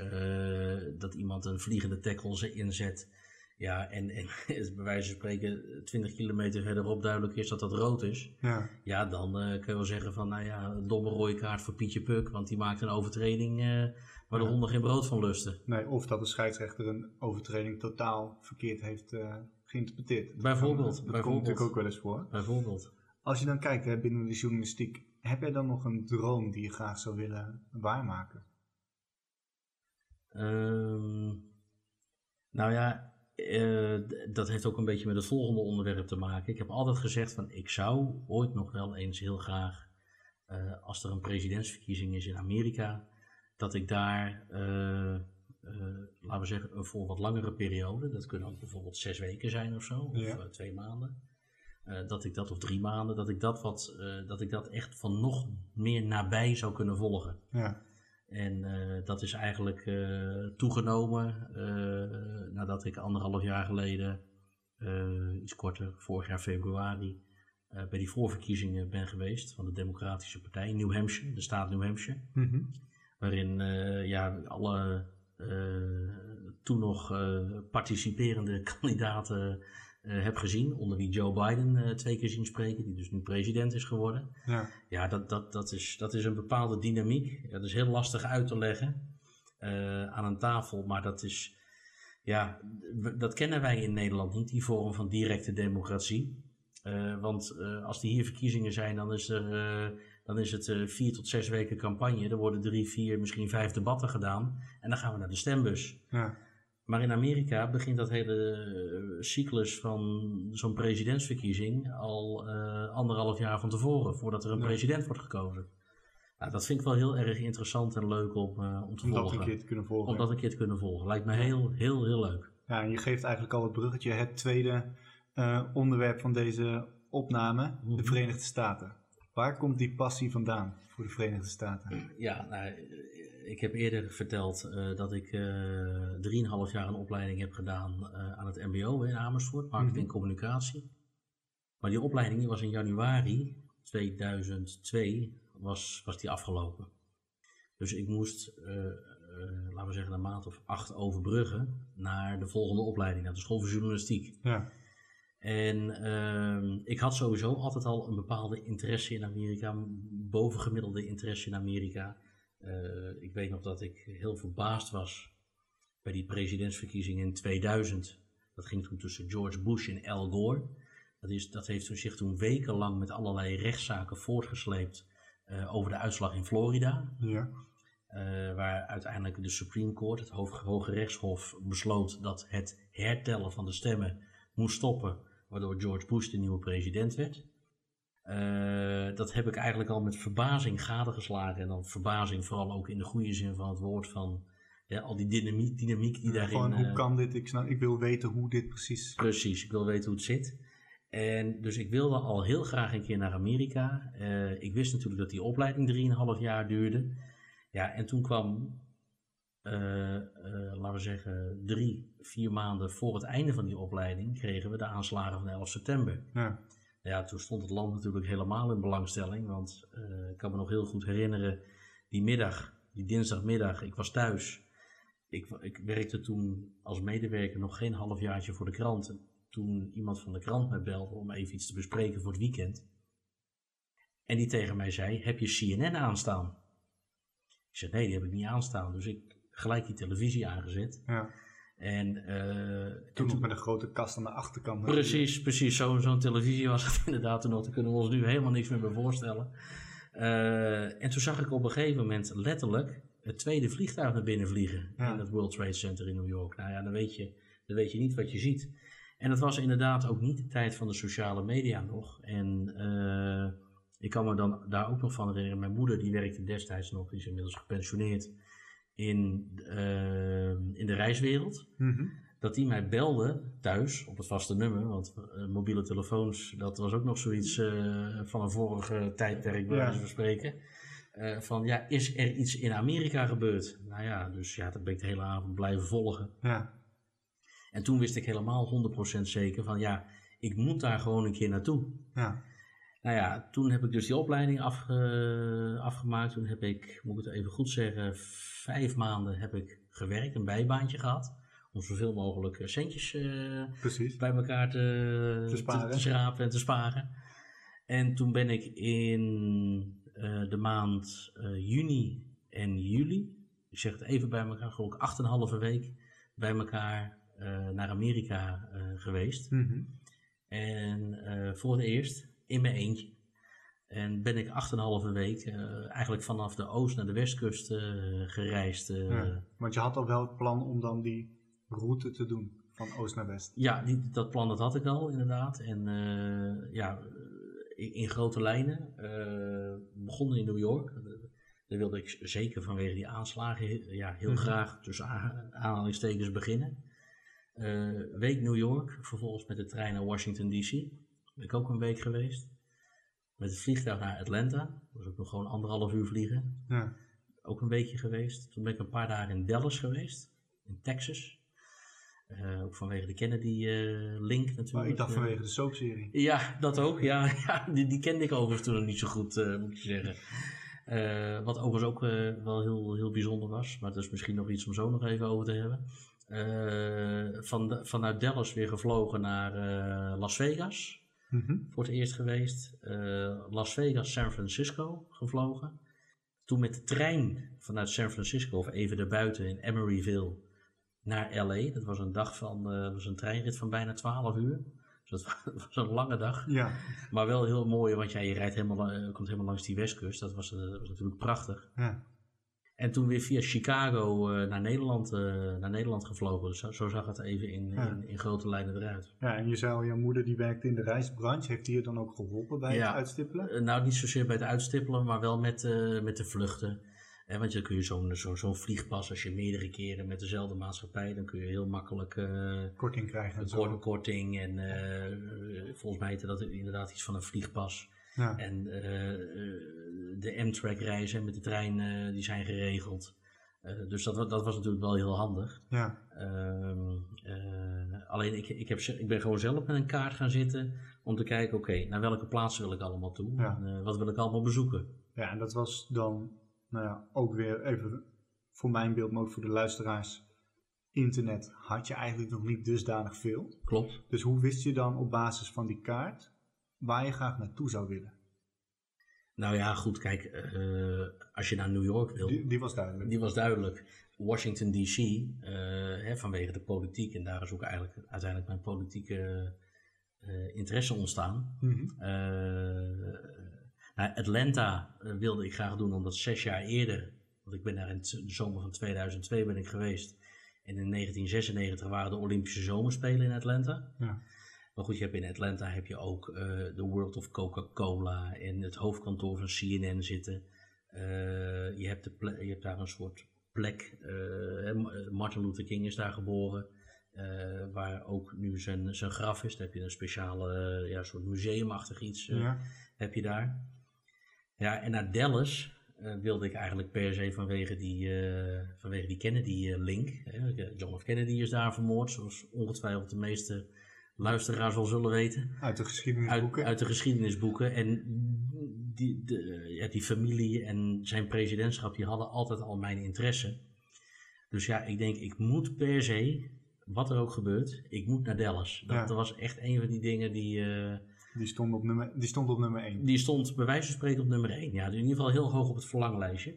dat iemand een vliegende tackle ze inzet. Ja, en, en [laughs] het bij wijze van spreken 20 kilometer verderop duidelijk is dat dat rood is. Ja, Ja, dan eh, kun je wel zeggen van, nou ja, een domme rode kaart voor Pietje Puk. Want die maakt een overtreding eh, waar de honden geen brood van lusten. nee, of dat de scheidsrechter een overtreding totaal verkeerd heeft eh, geïnterpreteerd. Bijvoorbeeld, Dat bijvoorbeeld. komt natuurlijk ook wel eens voor. Bijvoorbeeld. Als je dan kijkt hè, binnen de journalistiek, heb jij dan nog een droom die je graag zou willen waarmaken? Ehm, nou ja, eh, dat heeft ook een beetje met het volgende onderwerp te maken. Ik heb altijd gezegd van ik zou ooit nog wel eens heel graag, eh, als er een presidentsverkiezing is in Amerika, dat ik daar, uh, laten we zeggen, voor wat langere periode, dat kunnen ook bijvoorbeeld zes weken zijn of zo, of twee maanden, dat ik dat of drie maanden, dat ik dat, wat, dat ik dat echt van nog meer nabij zou kunnen volgen. Ja. En uh, dat is eigenlijk uh, toegenomen uh, nadat ik anderhalf jaar geleden, iets korter, vorig jaar februari, bij die voorverkiezingen ben geweest van de Democratische Partij, New Hampshire, de staat New Hampshire. Mm -hmm. Waarin ja, alle toen nog participerende [laughs] kandidaten heb gezien, onder wie Joe Biden uh, twee keer zien spreken, die dus nu president is geworden. Ja, ja dat, dat, dat, is, dat is een bepaalde dynamiek. Dat is heel lastig uit te leggen uh, aan een tafel, maar dat is, ja, dat kennen wij in Nederland niet, die vorm van directe democratie. want als die hier verkiezingen zijn, dan is, er, dan is het vier tot zes weken campagne. Er worden drie, vier, misschien vijf debatten gedaan. En dan gaan we naar de stembus. Ja. Maar in Amerika begint dat hele eh, cyclus van zo'n presidentsverkiezing al uh, anderhalf jaar van tevoren, voordat er een president wordt gekozen. Nou, dat vind ik wel heel erg interessant en leuk om, uh, om te om volgen. Om dat een keer te kunnen volgen. Om dat een keer te kunnen volgen. Lijkt me heel, heel, heel leuk. Ja, en je geeft eigenlijk al het bruggetje, het tweede uh, onderwerp van deze opname, de mhm. Verenigde Staten. Waar komt die passie vandaan voor de Verenigde Staten? Ja, nou, ik heb eerder verteld uh, dat ik uh, drieënhalf jaar een opleiding heb gedaan uh, aan het MBO in Amersfoort, marketing en mhm. communicatie. Maar die opleiding was in januari 2002 was, was die afgelopen. Dus ik moest, laten we zeggen, een maand of acht overbruggen naar de volgende opleiding, naar de school voor journalistiek. Ja. En ehm, ik had sowieso altijd al een bepaalde interesse in Amerika, bovengemiddelde interesse in Amerika. Uh, ik weet nog dat ik heel verbaasd was bij die presidentsverkiezingen in 2000. Dat ging toen tussen George Bush en Al Gore. Dat, is, dat heeft zich toen wekenlang met allerlei rechtszaken voortgesleept uh, over de uitslag in Florida. Ja. Uh, waar uiteindelijk de Supreme Court, het Hoge Rechtshof, besloot dat het hertellen van de stemmen moest stoppen, waardoor George Bush de nieuwe president werd. Uh, dat heb ik eigenlijk al met verbazing gadegeslagen. En dan verbazing vooral ook in de goede zin van het woord van ja, al die dynamiek, dynamiek die daarin... Gewoon, hoe uh, kan dit? Ik, snap, ik wil weten hoe dit precies... Precies, ik wil weten hoe het zit. En dus ik wilde al heel graag een keer naar Amerika. Uh, ik wist natuurlijk dat die opleiding 3,5 jaar duurde. Ja, en toen kwam, laten we zeggen, drie, vier maanden voor het einde van die opleiding... kregen we de aanslagen van 11 september. Ja. Ja, toen stond het land natuurlijk helemaal in belangstelling. Want uh, ik kan me nog heel goed herinneren, die middag, die dinsdagmiddag, ik was thuis. Ik, ik werkte toen als medewerker nog geen halfjaartje voor de krant. toen iemand van de krant mij belde om even iets te bespreken voor het weekend. En die tegen mij zei, heb je CNN aanstaan? Ik zei, nee, die heb ik niet aanstaan. Dus ik gelijk die televisie aangezet. Ja. En, uh, toen nog met een grote kast aan de achterkant. Precies, precies. Zo'n televisie was het [laughs] inderdaad toen nog. Daar kunnen we ons nu helemaal niks meer bij voorstellen. Uh, en toen zag ik op een gegeven moment letterlijk het tweede vliegtuig naar binnen vliegen. In het World Trade Center in New York. Nou ja, dan weet, je, dan weet je niet wat je ziet. En dat was inderdaad ook niet de tijd van de sociale media nog. En uh, ik kan me dan daar ook nog van herinneren. Mijn moeder die werkte destijds nog, die is inmiddels gepensioneerd in, uh, in de reiswereld. Mm Dat die mij belde thuis op het vaste nummer. Want uh, mobiele telefoons, dat was ook nog zoiets uh, van een vorige tijdperk, bij wijze van spreken. van ja, is er iets in Amerika gebeurd? Nou ja, dus ja, dat ben ik de hele avond blijven volgen. Ja. En toen wist ik helemaal 100% zeker van ja, ik moet daar gewoon een keer naartoe. Ja. Nou ja, toen heb ik dus die opleiding afge, afgemaakt. Toen heb ik, moet ik het even goed zeggen, vijf maanden heb ik gewerkt, een bijbaantje gehad. Om zoveel mogelijk eh, centjes uh, bij elkaar te, te, te, te, schrapen en te sparen. En toen ben ik in uh, de maand juni en juli, ik zeg het even bij elkaar, geloof ik acht en een halve week bij elkaar naar Amerika geweest. Mm -hmm. En voor het eerst in mijn eentje. En ben ik 8,5 week eh, eigenlijk vanaf de oost naar de westkust eh, gereisd. eh. Ja. Want je had al wel het plan om dan die route te doen, van oost naar west. Ja, die, dat plan dat had ik al inderdaad. En ja, in, in grote lijnen. begonnen in New York. Daar wilde ik zeker vanwege die aanslagen ja, heel Mhm. graag tussen aanhalingstekens beginnen. Week New York, vervolgens met de trein naar Washington DC. Ben ik ook een week geweest. Met het vliegtuig naar Atlanta. Was ook nog gewoon anderhalf uur vliegen. Ja. Ook een weekje geweest. Toen ben ik een paar dagen in Dallas geweest. In Texas. Eh, ook vanwege de Kennedy-link natuurlijk. Maar ik dacht Eh, vanwege de soapserie. ja, dat ook. Ja, [laughs] ja die, die kende ik overigens toen nog niet zo goed, eh, moet je zeggen. Eh, wat overigens ook eh, wel heel, heel bijzonder was. Maar dat is misschien nog iets om zo nog even over te hebben. Eh, van de- vanuit Dallas weer gevlogen naar eh, Las Vegas. Mhm. Voor het eerst geweest. Eh, Las Vegas, San Francisco gevlogen. Toen met de trein vanuit San Francisco, of even daarbuiten in Emeryville, naar LA. Dat was een dag van, dat was een treinrit van bijna 12 uur. Dus dat [laughs] was een lange dag. Ja. Maar wel heel mooi, want ja, je rijdt helemaal, eh, komt helemaal langs die westkust. Dat was, dat was natuurlijk prachtig. ja. En toen weer via Chicago eh, naar, Nederland, eh, naar Nederland gevlogen. Dus zo, zo zag het even in, Ja. in, in grote lijnen eruit. Ja, en je zei al, jouw moeder die werkte in de reisbranche. Heeft die je dan ook geholpen bij Ja. het uitstippelen? Eh, nou, niet zozeer bij het uitstippelen, maar wel met, met de vluchten. Eh, want dan kun je zo'n zo, zo'n vliegpas, als je meerdere keren met dezelfde maatschappij, dan kun je heel makkelijk eh, Korting krijgen en een zo. korting. En volgens mij heette dat inderdaad iets van een vliegpas. Ja. En eh, eh, de Amtrak reizen met de trein, eh, die zijn geregeld. Dus dat, dat was natuurlijk wel heel handig. Ja. Ehm, eh, alleen ik, ik, heb, ik ben gewoon zelf met een kaart gaan zitten om te kijken, oké, naar welke plaatsen wil ik allemaal toe? Ja. En, wat wil ik allemaal bezoeken? ja, en dat was dan nou ja, ook weer even voor mijn beeld, maar ook voor de luisteraars. Internet had je eigenlijk nog niet dusdanig veel. Klopt. Dus hoe wist je dan op basis van die kaart waar je graag naartoe zou willen? Nou ja, goed, kijk, eh, als je naar New York wil, Die, die was duidelijk. die was duidelijk. Washington DC, eh, hè, vanwege de politiek, en daar is ook eigenlijk uiteindelijk mijn politieke eh, interesse ontstaan. Mhm. Nou, Atlanta wilde ik graag doen, omdat zes jaar eerder, want ik ben daar in de zomer van 2002 ben ik geweest. En in 1996 waren de Olympische Zomerspelen in Atlanta. Ja. Maar goed, je hebt in Atlanta heb je ook eh, de World of Coca-Cola en het hoofdkantoor van CNN zitten. Eh, je, hebt de ple- je hebt daar een soort plek. eh, Martin Luther King is daar geboren. waar ook nu zijn, zijn graf is. Daar heb je een speciale ja, soort museumachtig iets Ja. heb je daar. Ja, en naar Dallas wilde ik eigenlijk per se vanwege die, vanwege die Kennedy-link. John F. Kennedy is daar vermoord, zoals ongetwijfeld de meeste luisteraars wel zullen weten. Uit de geschiedenisboeken. uit de geschiedenisboeken. En die, de, ja, die familie en zijn presidentschap, die hadden altijd al mijn interesse. Dus ja, ik denk, ik moet per se, wat er ook gebeurt, ik moet naar Dallas. Dat, Ja. dat was echt een van die dingen die... eh, Die, stond op nummer, die stond op nummer 1. die stond bij wijze van spreken op nummer 1. Ja, dus in ieder geval heel hoog op het verlanglijstje.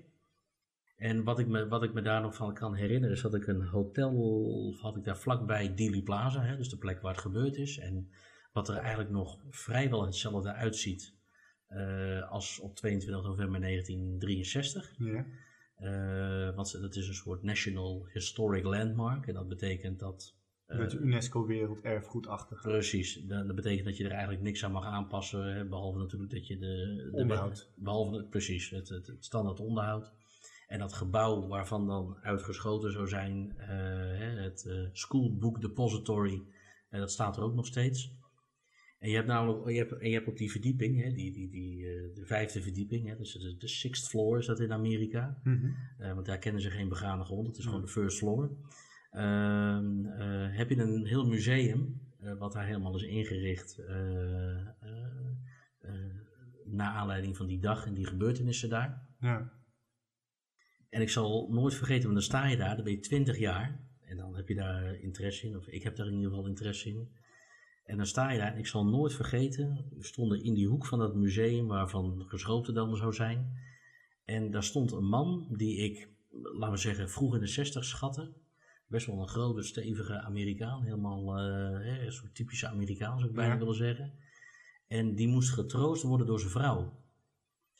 En wat ik, me, wat ik me daar nog van kan herinneren is dat ik een hotel had ik daar vlakbij Dealey Plaza, hè, dus de plek waar het gebeurd is. En wat er eigenlijk nog vrijwel hetzelfde uitziet eh, als op 22 november 1963. Ja. Eh, want dat is een soort National Historic Landmark. En dat betekent dat eh, dat je UNESCO werelderfgoedachtig. Precies, dat, dat betekent dat je er eigenlijk niks aan mag aanpassen, hè, behalve natuurlijk dat je de... de Onderhoud. Behalve, precies, het, het, het standaard onderhoud. En dat gebouw waarvan dan uitgeschoten zou zijn, eh, het eh, School Book Depository, eh, dat staat er ook nog steeds. En je hebt namelijk, je hebt, en je hebt op die verdieping, hè, die, die, die, de vijfde verdieping, hè, dus de, de sixth floor is dat in Amerika. Mhm. Want daar kennen ze geen begane grond, het is gewoon de first floor. Ehm, eh, heb je een heel museum, wat daar helemaal is ingericht, eh, naar aanleiding van die dag en die gebeurtenissen daar. Ja. En ik zal nooit vergeten, want dan sta je daar, dan ben je 20 jaar. En dan heb je daar interesse in, of ik heb daar in ieder geval interesse in. En dan sta je daar, en ik zal nooit vergeten, we stonden in die hoek van dat museum waarvan geschoten dan zou zijn. En daar stond een man die ik, laten we zeggen, vroeg in de 60 schatte. Best wel een grote, stevige Amerikaan. Helemaal hè, een soort typische Amerikaan, zou ik bijna Ja. willen zeggen. En die moest getroost worden door zijn vrouw.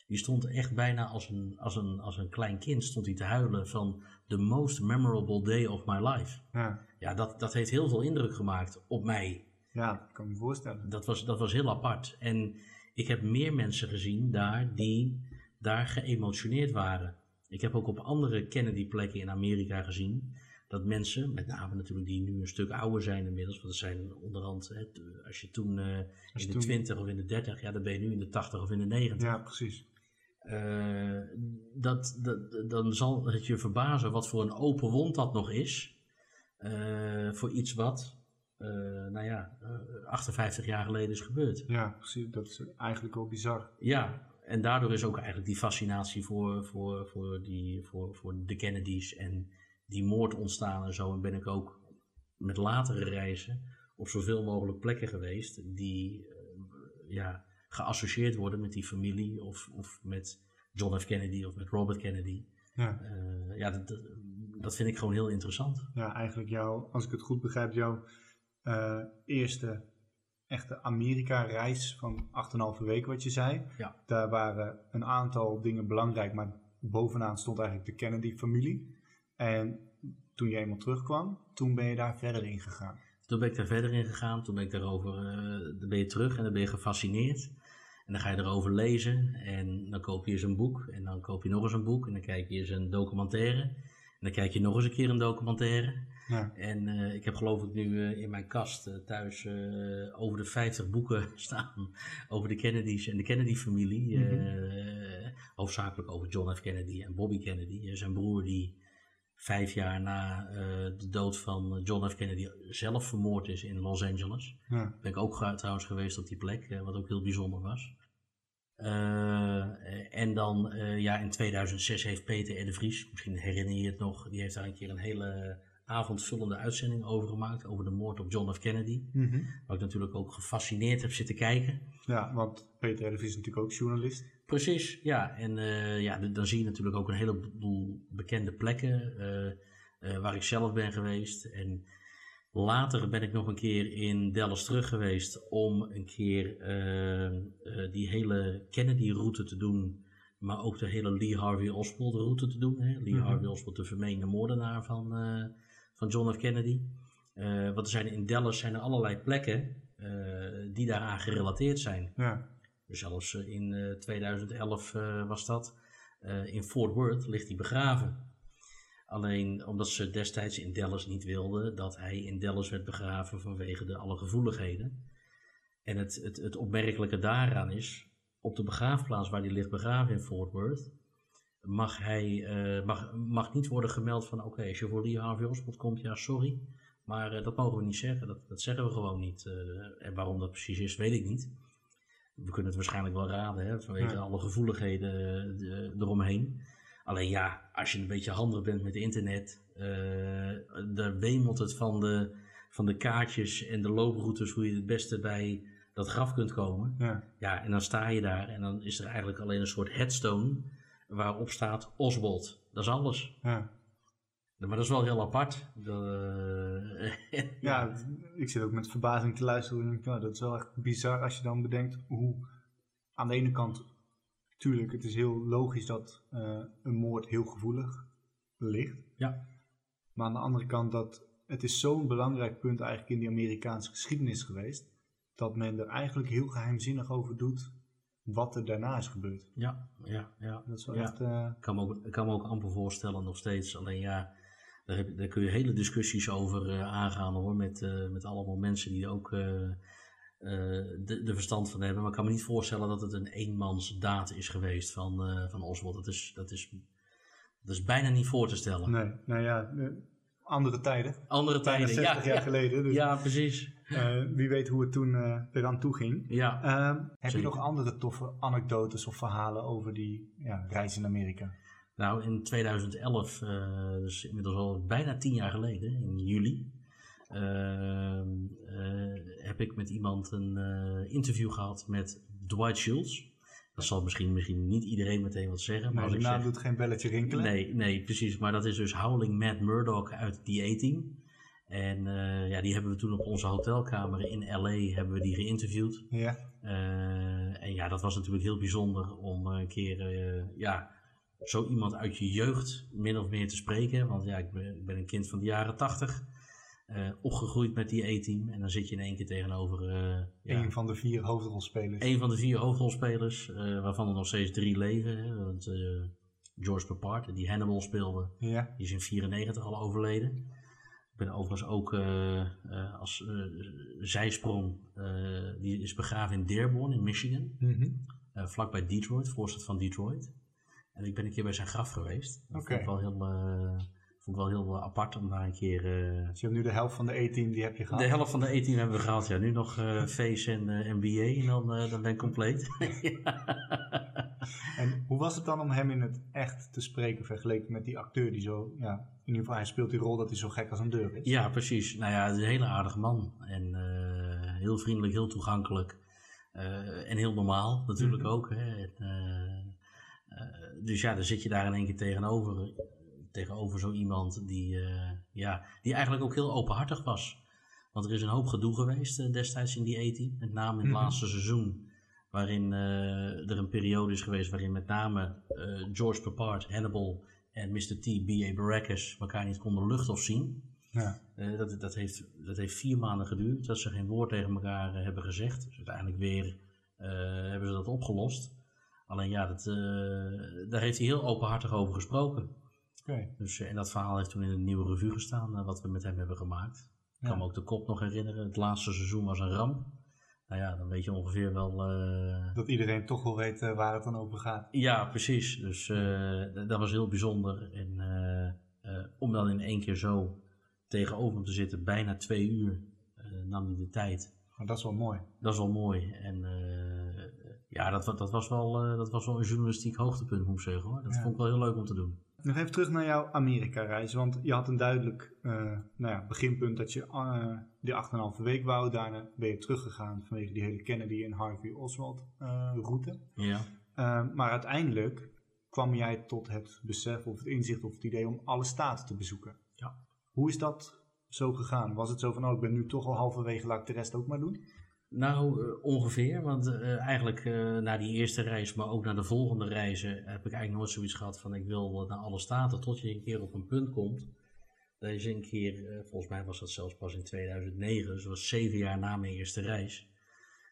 Die stond echt bijna als een, als een, als een klein kind stond hij te huilen van the most memorable day of my life. Ja, Ja, dat, dat heeft heel veel indruk gemaakt op mij. ja ik kan me voorstellen. Dat was, dat was heel apart. En ik heb meer mensen gezien daar die daar geëmotioneerd waren. Ik heb ook op andere Kennedy-plekken in Amerika gezien dat mensen, met name natuurlijk die nu een stuk ouder zijn inmiddels, want er zijn onderhand, hè, als je toen eh, Als in de toen- 20 of in de 30, ja, dan ben je nu in de 80 of in de 90. Ja, precies. Eh, dat, dat, dan zal het je verbazen wat voor een open wond dat nog is. eh, voor iets wat, eh, nou ja, eh, 58 jaar geleden is gebeurd. Ja, precies. Dat is eigenlijk wel bizar. Ja, en daardoor is ook eigenlijk die fascinatie voor, voor, voor, die, voor, voor de Kennedys en die moord ontstaan en zo. En ben ik ook met latere reizen op zoveel mogelijk plekken geweest die ja, geassocieerd worden met die familie of, of met John F. Kennedy of met Robert Kennedy. Ja. Eh, ja, dat, dat, vind ik gewoon heel interessant. ja, eigenlijk jouw, als ik het goed begrijp, jouw eh, eerste echte Amerika-reis van 8,5 weken, wat je zei. Ja. Daar waren een aantal dingen belangrijk, maar bovenaan stond eigenlijk de Kennedy-familie. En toen je eenmaal terugkwam, toen ben je daar verder in gegaan. Toen ben ik daar verder in gegaan. Toen ben ik daarover, eh, dan ben je terug en dan ben je gefascineerd. En dan ga je erover lezen en dan koop je eens een boek. En dan koop je nog eens een boek en dan kijk je eens een documentaire. En dan kijk je nog eens een keer een documentaire. Ja, En eh, ik heb geloof ik nu eh, in mijn kast thuis over de 50 boeken [laughs] staan over de Kennedys en de Kennedy-familie. eh, hoofdzakelijk over John F. Kennedy en Bobby Kennedy. zijn broer die vijf jaar na eh, de dood van John F. Kennedy zelf vermoord is in Los Angeles. ja, Ben ik ook trouwens geweest op die plek, eh, wat ook heel bijzonder was. Eh, en dan, eh, ja, in 2006 heeft Peter R. de Vries, misschien herinner je het nog, die heeft daar een keer een hele avondvullende uitzending over gemaakt, over de moord op John F. Kennedy. Mhm. Waar ik natuurlijk ook gefascineerd heb zitten kijken. ja want Peter R. de Vries is natuurlijk ook journalist. Precies, ja. En eh, ja, dan zie je natuurlijk ook een heleboel bekende plekken eh, eh, waar ik zelf ben geweest. En later ben ik nog een keer in Dallas terug geweest om een keer die hele Kennedy-route te doen. Maar ook de hele Lee Harvey Oswald-route te doen. Hè? Lee Mhm. Harvey Oswald, de vermeende moordenaar van, van John F. Kennedy. Want er zijn in Dallas zijn er allerlei plekken die daaraan gerelateerd zijn. Ja, Zelfs eh, in eh, 2011 eh, was dat. Eh, in Fort Worth ligt hij begraven. Alleen omdat ze destijds in Dallas niet wilden dat hij in Dallas werd begraven vanwege de alle gevoeligheden. En het, het, het opmerkelijke daaraan is, op de begraafplaats waar hij ligt begraven in Fort Worth, mag, hij, eh, mag, mag niet worden gemeld van oké, als je voor Lee Harvey Oswald komt, ja sorry. Maar eh, dat mogen we niet zeggen, dat, dat zeggen we gewoon niet. Eh, en waarom dat precies is, weet ik niet. We kunnen het waarschijnlijk wel raden, hè, vanwege Ja. alle gevoeligheden eh, de- eromheen. Alleen ja, als je een beetje handig bent met internet, eh daar wemelt het van de, van de kaartjes en de looproutes hoe je het beste bij dat graf kunt komen. ja, Ja, en dan sta je daar en dan is er eigenlijk alleen een soort headstone waarop staat Oswald. Dat is alles. ja. Maar dat is wel heel apart. Dat, eh, [laughs] Ja, ik zit ook met verbazing te luisteren. En denk, nou, dat is wel echt bizar als je dan bedenkt hoe aan de ene kant, tuurlijk, het is heel logisch dat eh, een moord heel gevoelig ligt. Ja. Maar aan de andere kant dat het is zo'n belangrijk punt eigenlijk in die Amerikaanse geschiedenis geweest, dat men er eigenlijk heel geheimzinnig over doet wat er daarna is gebeurd. ja, ja, ja. Dat is wel Ja. echt... eh, Ik kan me ook, ik kan me ook amper voorstellen nog steeds. Alleen ja, daar, heb, daar kun je hele discussies over eh, aangaan hoor. Met, eh, met allemaal mensen die ook eh, de, de verstand van hebben. Maar ik kan me niet voorstellen dat het een eenmansdaad is geweest van, van Oswald. Dat is, dat, is, dat is bijna niet voor te stellen. nee, nou ja, andere tijden. Andere tijden, 60 ja, jaar ja, geleden. Dus ja, precies. wie weet hoe het toen eh, eraan toe ging. Ja. Ehm, heb je nog andere toffe anekdotes of verhalen over die ja, reis in Amerika? Nou, in 2011, eh, dus inmiddels al bijna tien jaar geleden, in juli, ehm, eh, heb ik met iemand een eh, interview gehad met Dwight Schultz. Dat zal misschien, misschien niet iedereen meteen wat zeggen, maar als de naam zeg... doet geen belletje rinkelen. Nee, nee, precies. Maar dat is dus Howling Matt Murdoch uit The A-Team. En ja, die hebben we toen op onze hotelkamer in LA hebben we die geïnterviewd. Ja. En ja, dat was natuurlijk heel bijzonder om een keer ja, zo iemand uit je jeugd min of meer te spreken. Want ja, ik ben, ik ben een kind van de jaren tachtig. eh, opgegroeid met die E-team. En dan zit je in één keer tegenover eh, ja, Een van de vier hoofdrolspelers. een van de vier hoofdrolspelers. eh, waarvan er nog steeds drie leven. Hè, want, George Papard, die Hannibal speelde, Ja. die is in 94 al overleden. Ik ben overigens ook als zijsprong, die is begraven in Dearborn in Michigan, Mhm. eh, vlakbij Detroit, voorstad van Detroit. En ik ben een keer bij zijn graf geweest. Dat vond ik wel heel, eh, vond ik wel heel eh, apart om daar een keer... eh, Dus je hebt nu de helft van de E-team, die heb je gehad. de helft van de E-team hebben we gehad. Ja, nu nog [laughs] face en NBA en dan, dan ben ik compleet. [laughs] En hoe was het dan om hem in het echt te spreken vergeleken met die acteur die zo, ja, in ieder geval hij speelt die rol dat hij zo gek als een deur is. Ja, precies. Nou ja, het is een hele aardige man. En heel vriendelijk, heel toegankelijk. En heel normaal natuurlijk Mhm. ook. Hè. En, dus ja, dan zit je daar in één keer tegenover. Tegenover zo iemand die, eh, ja, die eigenlijk ook heel openhartig was. Want er is een hoop gedoe geweest eh, destijds in die E-team. Met name in het Mhm. laatste seizoen. Waarin eh, er een periode is geweest waarin met name eh, George Papard, Hannibal en Mr. T, B.A. Baracus elkaar niet konden luchten of zien. Ja. Eh, dat, dat, heeft, dat heeft vier maanden geduurd dat ze geen woord tegen elkaar eh, hebben gezegd. Dus uiteindelijk weer eh, hebben ze dat opgelost. Alleen ja, dat, eh, daar heeft hij heel openhartig over gesproken. Oké. Dus, eh, en dat verhaal heeft toen in een nieuwe revue gestaan, eh, wat we met hem hebben gemaakt. Ik Ja. kan me ook de kop nog herinneren. Het laatste seizoen was een ramp. Nou ja, dan weet je ongeveer wel... Dat iedereen toch wel weet waar het dan over gaat. ja, precies. Dus dat was heel bijzonder. En om dan in één keer zo tegenover hem te zitten, bijna twee uur, nam hij de tijd. Maar dat is wel mooi. Dat is wel mooi. En ja, dat, dat, was wel, eh, dat was wel een journalistiek hoogtepunt, moet ik zeggen hoor. Dat Ja. vond ik wel heel leuk om te doen. Nog even terug naar jouw Amerika-reis. Want je had een duidelijk eh, nou ja, beginpunt dat je eh die 8,5 week wou. Daarna ben je teruggegaan vanwege die hele Kennedy en Harvey Oswald eh, route. Ja. Maar uiteindelijk kwam jij tot het besef of het inzicht of het idee om alle staten te bezoeken. Ja. Hoe is dat zo gegaan? Was het zo van, oh ik ben nu toch al halverwege, laat ik de rest ook maar doen? Nou, eh, ongeveer. Want eh, eigenlijk eh, na die eerste reis, maar ook naar de volgende reizen, heb ik eigenlijk nooit zoiets gehad van ik wil naar alle staten. Tot je een keer op een punt komt. Dat je een keer, volgens mij was dat zelfs pas in 2009, dus dat was zeven jaar na mijn eerste reis.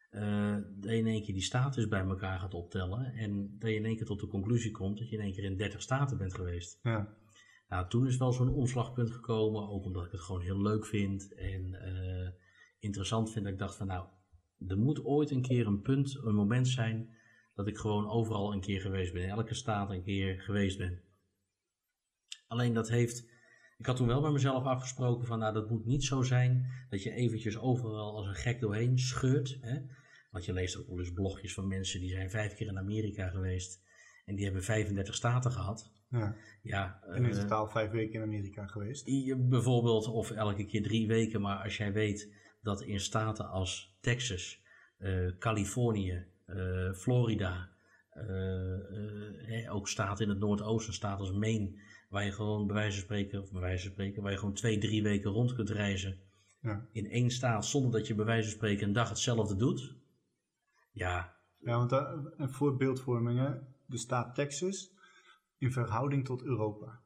dat je in één keer die status bij elkaar gaat optellen. En dat je in één keer tot de conclusie komt dat je in één keer in 30 staten bent geweest. Ja. Nou, toen is wel zo'n omslagpunt gekomen, ook omdat ik het gewoon heel leuk vind en interessant vind. Dat ik dacht van nou, er moet ooit een keer een punt, een moment zijn dat ik gewoon overal een keer geweest ben. In elke staat een keer geweest ben. Alleen dat heeft, ik had toen wel bij mezelf afgesproken van nou, dat moet niet zo zijn dat je eventjes overal als een gek doorheen scheurt. Hè? Want je leest ook wel eens blogjes van mensen die zijn vijf keer in Amerika geweest en die hebben 35 staten gehad. ja. Ja, En in eh, totaal vijf weken in Amerika geweest. Bijvoorbeeld, of elke keer drie weken, maar als jij weet dat in staten als Texas, eh, Californië, eh, Florida, eh, ook staten in het Noordoosten, staten als Maine, waar je gewoon bij wijze van spreken, of bij wijze van spreken, waar je gewoon twee, drie weken rond kunt reizen Ja. in één staat zonder dat je bij wijze van spreken een dag hetzelfde doet. Ja, Ja, want een voorbeeldvorming, hè, de staat Texas in verhouding tot Europa.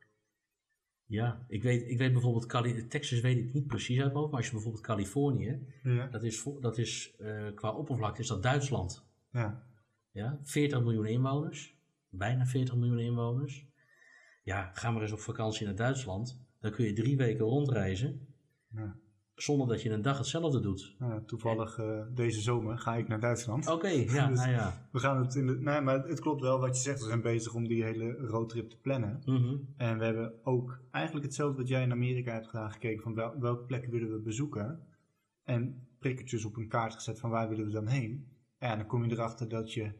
Ja. Ik, weet, ik weet bijvoorbeeld, Cali- Texas weet ik niet precies uit maar als je bijvoorbeeld Californië, Ja. dat is, dat is eh, qua oppervlakte is dat Duitsland. Ja. Ja, 40 miljoen inwoners. Bijna 40 miljoen inwoners. Ja, ga maar eens op vakantie naar Duitsland. Dan kun je drie weken rondreizen. Ja. Zonder dat je een dag hetzelfde doet. Nou, toevallig eh, deze zomer ga ik naar Duitsland. Oké, [laughs] ja, Dus- nou ja. We gaan het in de. Nee, maar het klopt wel wat je zegt. We zijn bezig om die hele roadtrip te plannen. Mhm. En we hebben ook eigenlijk hetzelfde wat jij in Amerika hebt gedaan, gekeken van wel, welke plekken willen we bezoeken. En prikkertjes op een kaart gezet van waar willen we dan heen. Ja, dan kom je erachter dat je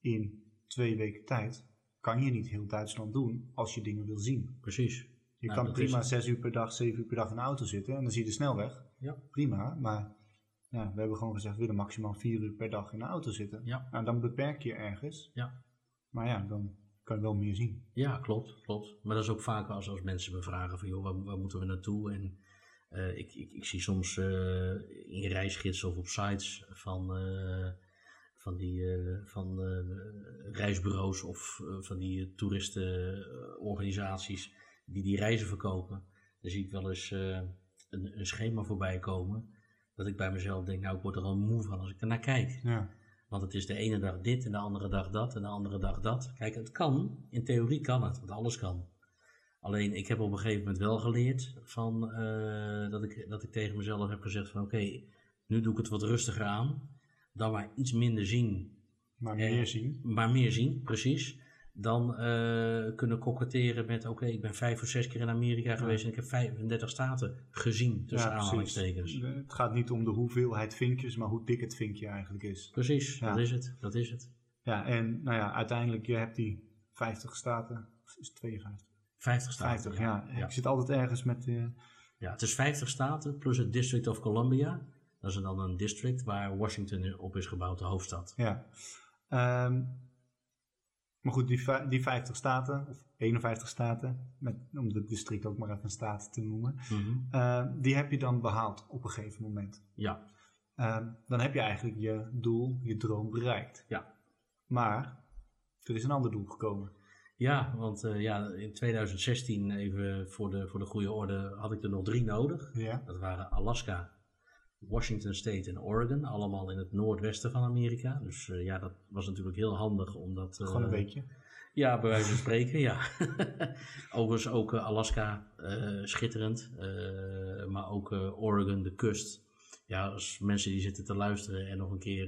in twee weken tijd kan je niet heel Duitsland doen als je dingen wil zien. Precies. Je Nou, kan prima is- zes uur per dag, zeven uur per dag in de auto zitten en dan zie je de snelweg. Ja. Prima, maar ja, we hebben gewoon gezegd we willen maximaal vier uur per dag in de auto zitten. Ja. Nou, dan beperk je ergens. Ja. Maar ja, dan kan je wel meer zien. Ja, klopt, klopt. Maar dat is ook vaak als, als mensen me vragen van, joh, waar, waar moeten we naartoe? En Eh, ik, ik, ik zie soms uh, in reisgidsen of op sites van, uh, van, die, van reisbureaus of van die toeristenorganisaties die die reizen verkopen. Dan zie ik wel eens een, een, schema voorbij komen. Dat ik bij mezelf denk, nou ik word er al moe van als ik er naar kijk. Ja. Want het is de ene dag dit en de andere dag dat en de andere dag dat. Kijk, het kan. In theorie kan het, want alles kan. Alleen ik heb op een gegeven moment wel geleerd van, uh, dat, ik, dat ik tegen mezelf heb gezegd van oké, nu doe ik het wat rustiger aan. Dan maar iets minder zien. Maar meer zien. Maar meer zien, precies. Dan uh, kunnen koketteren met oké, ik ben vijf of zes keer in Amerika geweest en ik heb 35 staten gezien, tussen ja, aanhalingstekens. Het gaat niet om de hoeveelheid vinkjes, maar hoe dik het vinkje eigenlijk is. Precies, dat is het. Dat is het. Ja, en nou ja, uiteindelijk, je hebt die 50 staten, is het 52? 50 staten. 50, ja. ja. Ik zit altijd ergens met... Uh... Ja, het is 50 staten plus het District of Columbia. Dat is dan een district waar Washington op is gebouwd, de hoofdstad. Ja. Um, maar goed, die, die 50 staten, of 51 staten, met, om het district ook maar even een staat te noemen, mm uh, die heb je dan behaald op een gegeven moment. Ja. Uh, dan heb je eigenlijk je doel, je droom bereikt. Ja. Maar er is een ander doel gekomen. Ja, want uh, ja, in 2016, even voor de, voor de goede orde, had ik er nog drie nodig. Ja. Dat waren Alaska, Washington State en Oregon, allemaal in het noordwesten van Amerika. Dus uh, ja, dat was natuurlijk heel handig omdat... Uh, Gewoon een beetje. Ja, bij wijze van spreken, ja. [laughs] Overigens ook Alaska, schitterend. maar ook Oregon, de kust. Ja, als mensen die zitten te luisteren en nog een keer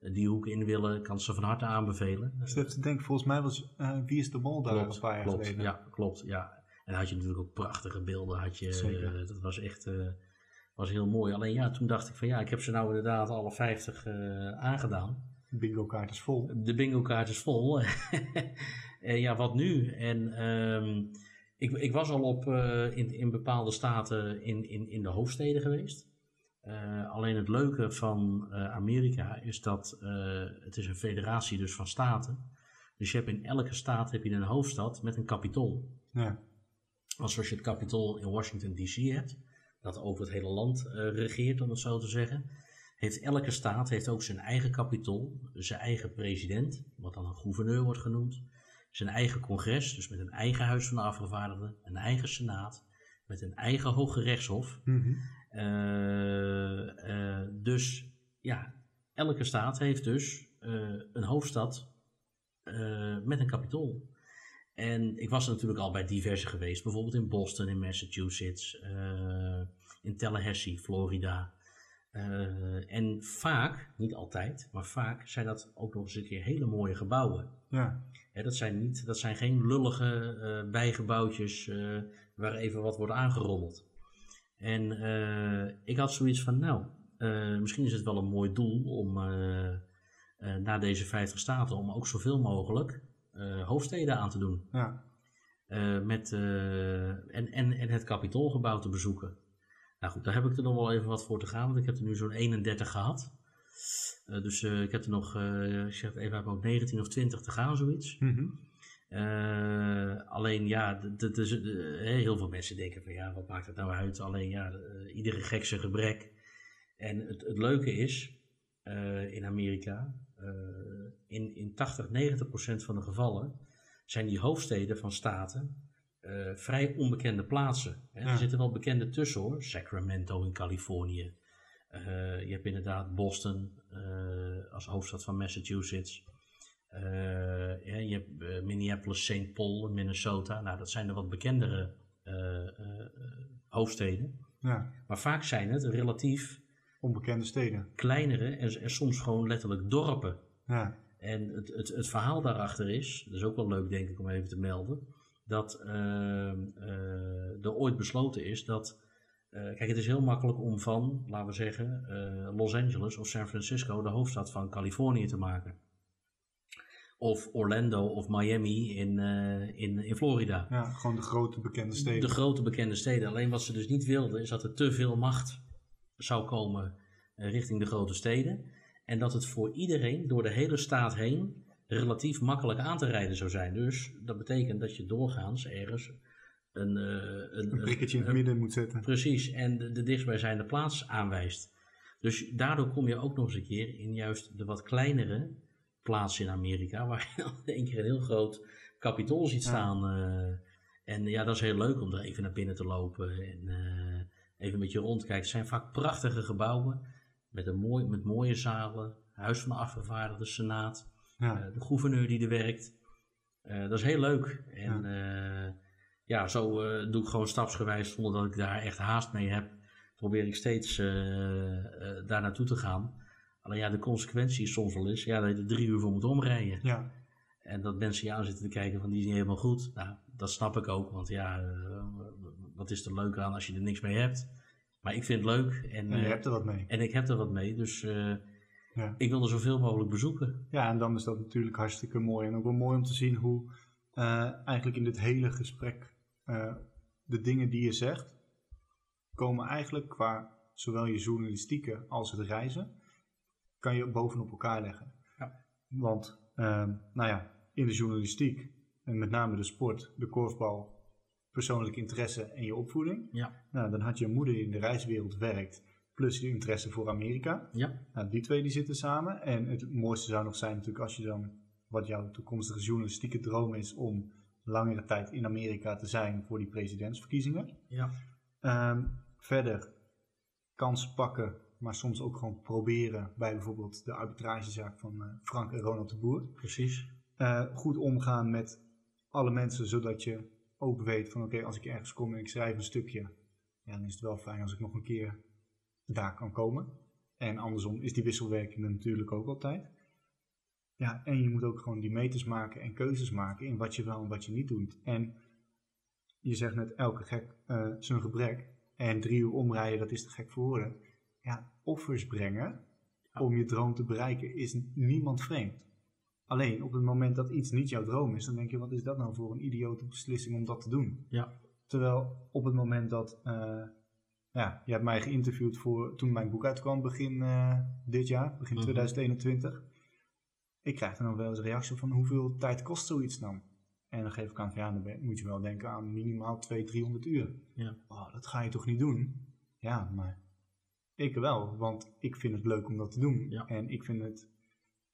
die hoek in willen, kan ze van harte aanbevelen. Dus denk, volgens mij was Wie is de Mol daar klopt, een paar jaar klopt, geleden. Ja, klopt. Ja. En had je natuurlijk ook prachtige beelden. Had je, dat was echt was heel mooi. Alleen ja, toen dacht ik van ja, ik heb ze nou inderdaad alle 50 aangedaan. De bingo kaart is vol. De bingo kaart is vol. [laughs] en ja, wat nu? En um, ik, ik was al op, in, in bepaalde staten in, in, in de hoofdsteden geweest. Uh, alleen het leuke van Amerika is dat het is een federatie dus van staten. Dus je hebt in elke staat heb je een hoofdstad met een kapitool. Ja. Zoals je het kapitool in Washington DC hebt, dat over het hele land regeert om het zo te zeggen, heeft elke staat heeft ook zijn eigen kapitool, zijn eigen president, wat dan een gouverneur wordt genoemd, zijn eigen congres, dus met een eigen huis van de afgevaardigden, een eigen senaat, met een eigen hoge rechtshof. Mm -hmm. Uh, uh, dus ja, elke staat heeft dus uh, een hoofdstad met een kapitool. En ik was er natuurlijk al bij diverse geweest, bijvoorbeeld in Boston, in Massachusetts, in Tallahassee, Florida. en vaak, niet altijd, maar vaak zijn dat ook nog eens een keer hele mooie gebouwen. Ja. Ja, dat, zijn niet, dat zijn geen lullige bijgebouwtjes waar even wat wordt aangerommeld. En ik had zoiets van, nou, misschien is het wel een mooi doel om na deze 50 staten, om ook zoveel mogelijk hoofdsteden aan te doen. Ja. met, en, en, en het kapitoolgebouw te bezoeken. Nou goed, daar heb ik er nog wel even wat voor te gaan, want ik heb er nu zo'n 31 gehad. dus ik heb er nog, ik zeg even uit 19 of 20 te gaan, zoiets. Mm -hmm. Alleen ja, heel veel mensen denken van ja, wat maakt het nou uit? Alleen ja, iedere gek zijn gebrek. En het, het leuke is, in Amerika, in, in 80, 90 procent van de gevallen zijn die hoofdsteden van staten vrij onbekende plaatsen. Hè? Ja. Er zitten wel bekende tussen hoor, Sacramento in Californië. je hebt inderdaad Boston als hoofdstad van Massachusetts. Ja, je hebt Minneapolis, St. Paul in Minnesota. Nou, dat zijn de wat bekendere hoofdsteden. Ja. Maar vaak zijn het relatief onbekende steden. Kleinere en, en soms gewoon letterlijk dorpen. Ja. En het, het, het verhaal daarachter is, dat is ook wel leuk denk ik om even te melden, dat er ooit besloten is dat. kijk, het is heel makkelijk om van, laten we zeggen, Los Angeles of San Francisco de hoofdstad van Californië te maken of Orlando of Miami in, in, in Florida. Ja, gewoon de grote bekende steden. De grote bekende steden. Alleen wat ze dus niet wilden is dat er te veel macht zou komen uh, richting de grote steden. En dat het voor iedereen door de hele staat heen relatief makkelijk aan te rijden zou zijn. Dus dat betekent dat je doorgaans ergens een, uh, een, een prikketje in het midden moet zetten. Precies, en de, de dichtstbijzijnde plaats aanwijst. Dus daardoor kom je ook nog eens een keer in juist de wat kleinere plaatsen in Amerika, waar je dan in één keer een heel groot kapitool ziet staan. en ja, dat is heel leuk om er even naar binnen te lopen en even een beetje rondkijken. Het zijn vaak prachtige gebouwen met, een mooi, met mooie zalen, Huis van de Afgevaardigden, Senaat, ja. de gouverneur die er werkt. dat is heel leuk. En ja ja, zo doe ik gewoon stapsgewijs zonder dat ik daar echt haast mee heb. Probeer ik steeds uh, uh, daar naartoe te gaan. Alleen ja, de consequentie is soms wel eens ja, dat je er drie uur voor moet omrijden. Ja. En dat mensen je aan zitten te kijken van die is niet helemaal goed. Nou, dat snap ik ook, want ja, wat is er leuk aan als je er niks mee hebt? Maar ik vind het leuk. En, en je hebt er wat mee. En ik heb er wat mee, dus ja. ik wil er zoveel mogelijk bezoeken. Ja, en dan is dat natuurlijk hartstikke mooi. En ook wel mooi om te zien hoe eigenlijk in dit hele gesprek de dingen die je zegt, komen eigenlijk qua zowel je journalistieke als het reizen, kan je bovenop elkaar leggen. Ja. Want, uh, nou ja, in de journalistiek, en met name de sport, de korfbal, persoonlijk interesse en je opvoeding. Ja. Nou, dan had je moeder die in de reiswereld werkt, plus je interesse voor Amerika. Ja. Nou, die twee die zitten samen. En het mooiste zou nog zijn natuurlijk als je dan, wat jouw toekomstige journalistieke droom is, om langere tijd in Amerika te zijn voor die presidentsverkiezingen. Ja. Um, verder kansen pakken, maar soms ook gewoon proberen bij bijvoorbeeld de arbitragezaak van uh, Frank en Ronald de Boer. Precies. Uh, goed omgaan met alle mensen, zodat je ook weet van oké, als ik ergens kom en ik schrijf een stukje, ja, dan is het wel fijn als ik nog een keer daar kan komen. En andersom is die wisselwerking er natuurlijk ook altijd. Ja, en je moet ook gewoon die meters maken en keuzes maken in wat je wel en wat je niet doet. En je zegt net, elke gek uh, zijn gebrek. En drie uur omrijden, dat is te gek voor woorden. Ja, offers brengen om je droom te bereiken is niemand vreemd. Alleen op het moment dat iets niet jouw droom is, dan denk je, wat is dat nou voor een idiote beslissing om dat te doen? Ja. Terwijl op het moment dat, uh, ja, je hebt mij geïnterviewd voor toen mijn boek uitkwam begin uh, dit jaar, begin 2021. Mhm ik krijg dan wel eens een reactie van hoeveel tijd kost zoiets dan? En dan geef ik aan van ja, dan moet je wel denken aan minimaal 200, 300 uur. Ja. Oh, dat ga je toch niet doen? Ja, maar ik wel, want ik vind het leuk om dat te doen. Ja. En ik vind het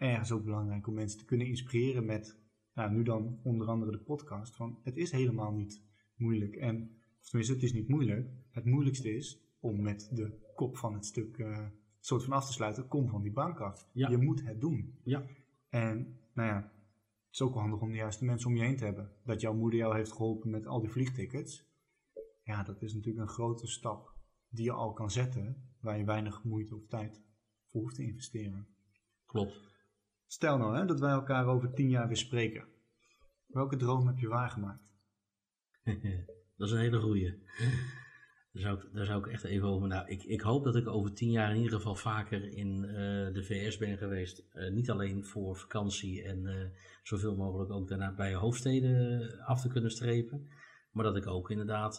ergens ook belangrijk om mensen te kunnen inspireren met, nou, nu dan onder andere de podcast, van het is helemaal niet moeilijk. En, of tenminste, het is niet moeilijk. Het moeilijkste is om met de kop van het stuk uh, soort van af te sluiten, kom van die bank af. Ja. Je moet het doen. Ja. En nou ja, het is ook wel handig om de juiste mensen om je heen te hebben. Dat jouw moeder jou heeft geholpen met al die vliegtickets. Ja, dat is natuurlijk een grote stap die je al kan zetten, waar je weinig moeite of tijd voor hoeft te investeren. Klopt. Stel nou hè, dat wij elkaar over tien jaar weer spreken. Welke droom heb je waargemaakt? [laughs] dat is een hele goeie. Daar zou, ik, daar zou ik echt even over nou, ik, ik hoop dat ik over tien jaar in ieder geval vaker in uh, de VS ben geweest. Uh, niet alleen voor vakantie en uh, zoveel mogelijk ook daarna bij hoofdsteden af te kunnen strepen. Maar dat ik ook inderdaad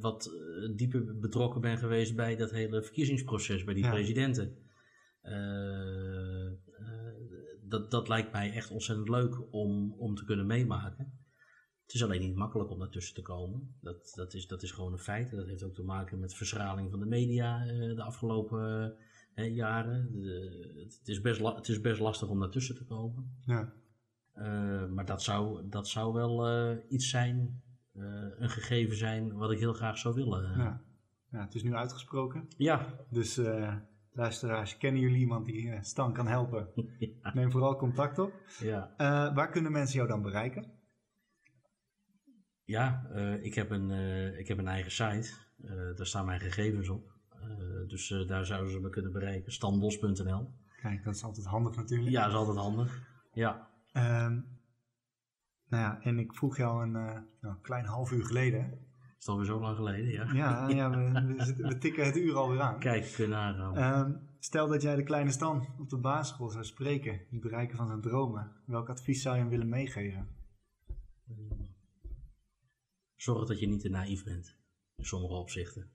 wat dieper betrokken ben geweest bij dat hele verkiezingsproces bij die ja. presidenten. Dat, dat lijkt mij echt ontzettend leuk om, om te kunnen meemaken. Het is alleen niet makkelijk om daartussen te komen. Dat, dat, is, dat is gewoon een feit. Dat heeft ook te maken met verschraling van de media uh, de afgelopen uh, jaren. Het, is best het is best lastig om daartussen te komen. Ja. Uh, maar dat zou, dat zou wel iets zijn, een gegeven zijn, wat ik heel graag zou willen. Ja. ja, het is nu uitgesproken. Ja. Dus luisteraars, kennen jullie iemand die Stan kan helpen? ja. [laughs] Neem vooral contact op. Ja. waar kunnen mensen jou dan bereiken? Ja, uh, ik, heb een, uh, ik heb een eigen site. Daar staan mijn gegevens op. dus daar zouden ze me kunnen bereiken. Standbos.nl. Kijk, dat is altijd handig natuurlijk. Ja, dat is altijd handig. Ja. Um, nou ja, en ik vroeg jou een nou, klein half uur geleden. Is alweer zo lang geleden, ja? Ja, [laughs] ja we, we, we tikken het uur alweer aan. Kijk, kunnen um, Stel dat jij de kleine Stan op de basisschool zou spreken, het bereiken van zijn dromen. Welk advies zou je hem willen meegeven? zorg dat je niet te naïef bent. In sommige opzichten.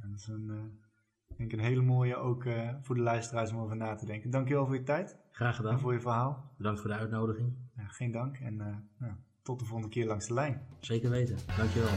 dat is een, uh, denk een hele mooie ook uh, voor de luisteraars om over na te denken. Dankjewel voor je tijd. Graag gedaan. En voor je verhaal. Bedankt voor de uitnodiging. Ja, geen dank en uh, tot de volgende keer langs de lijn. Zeker weten. Dankjewel.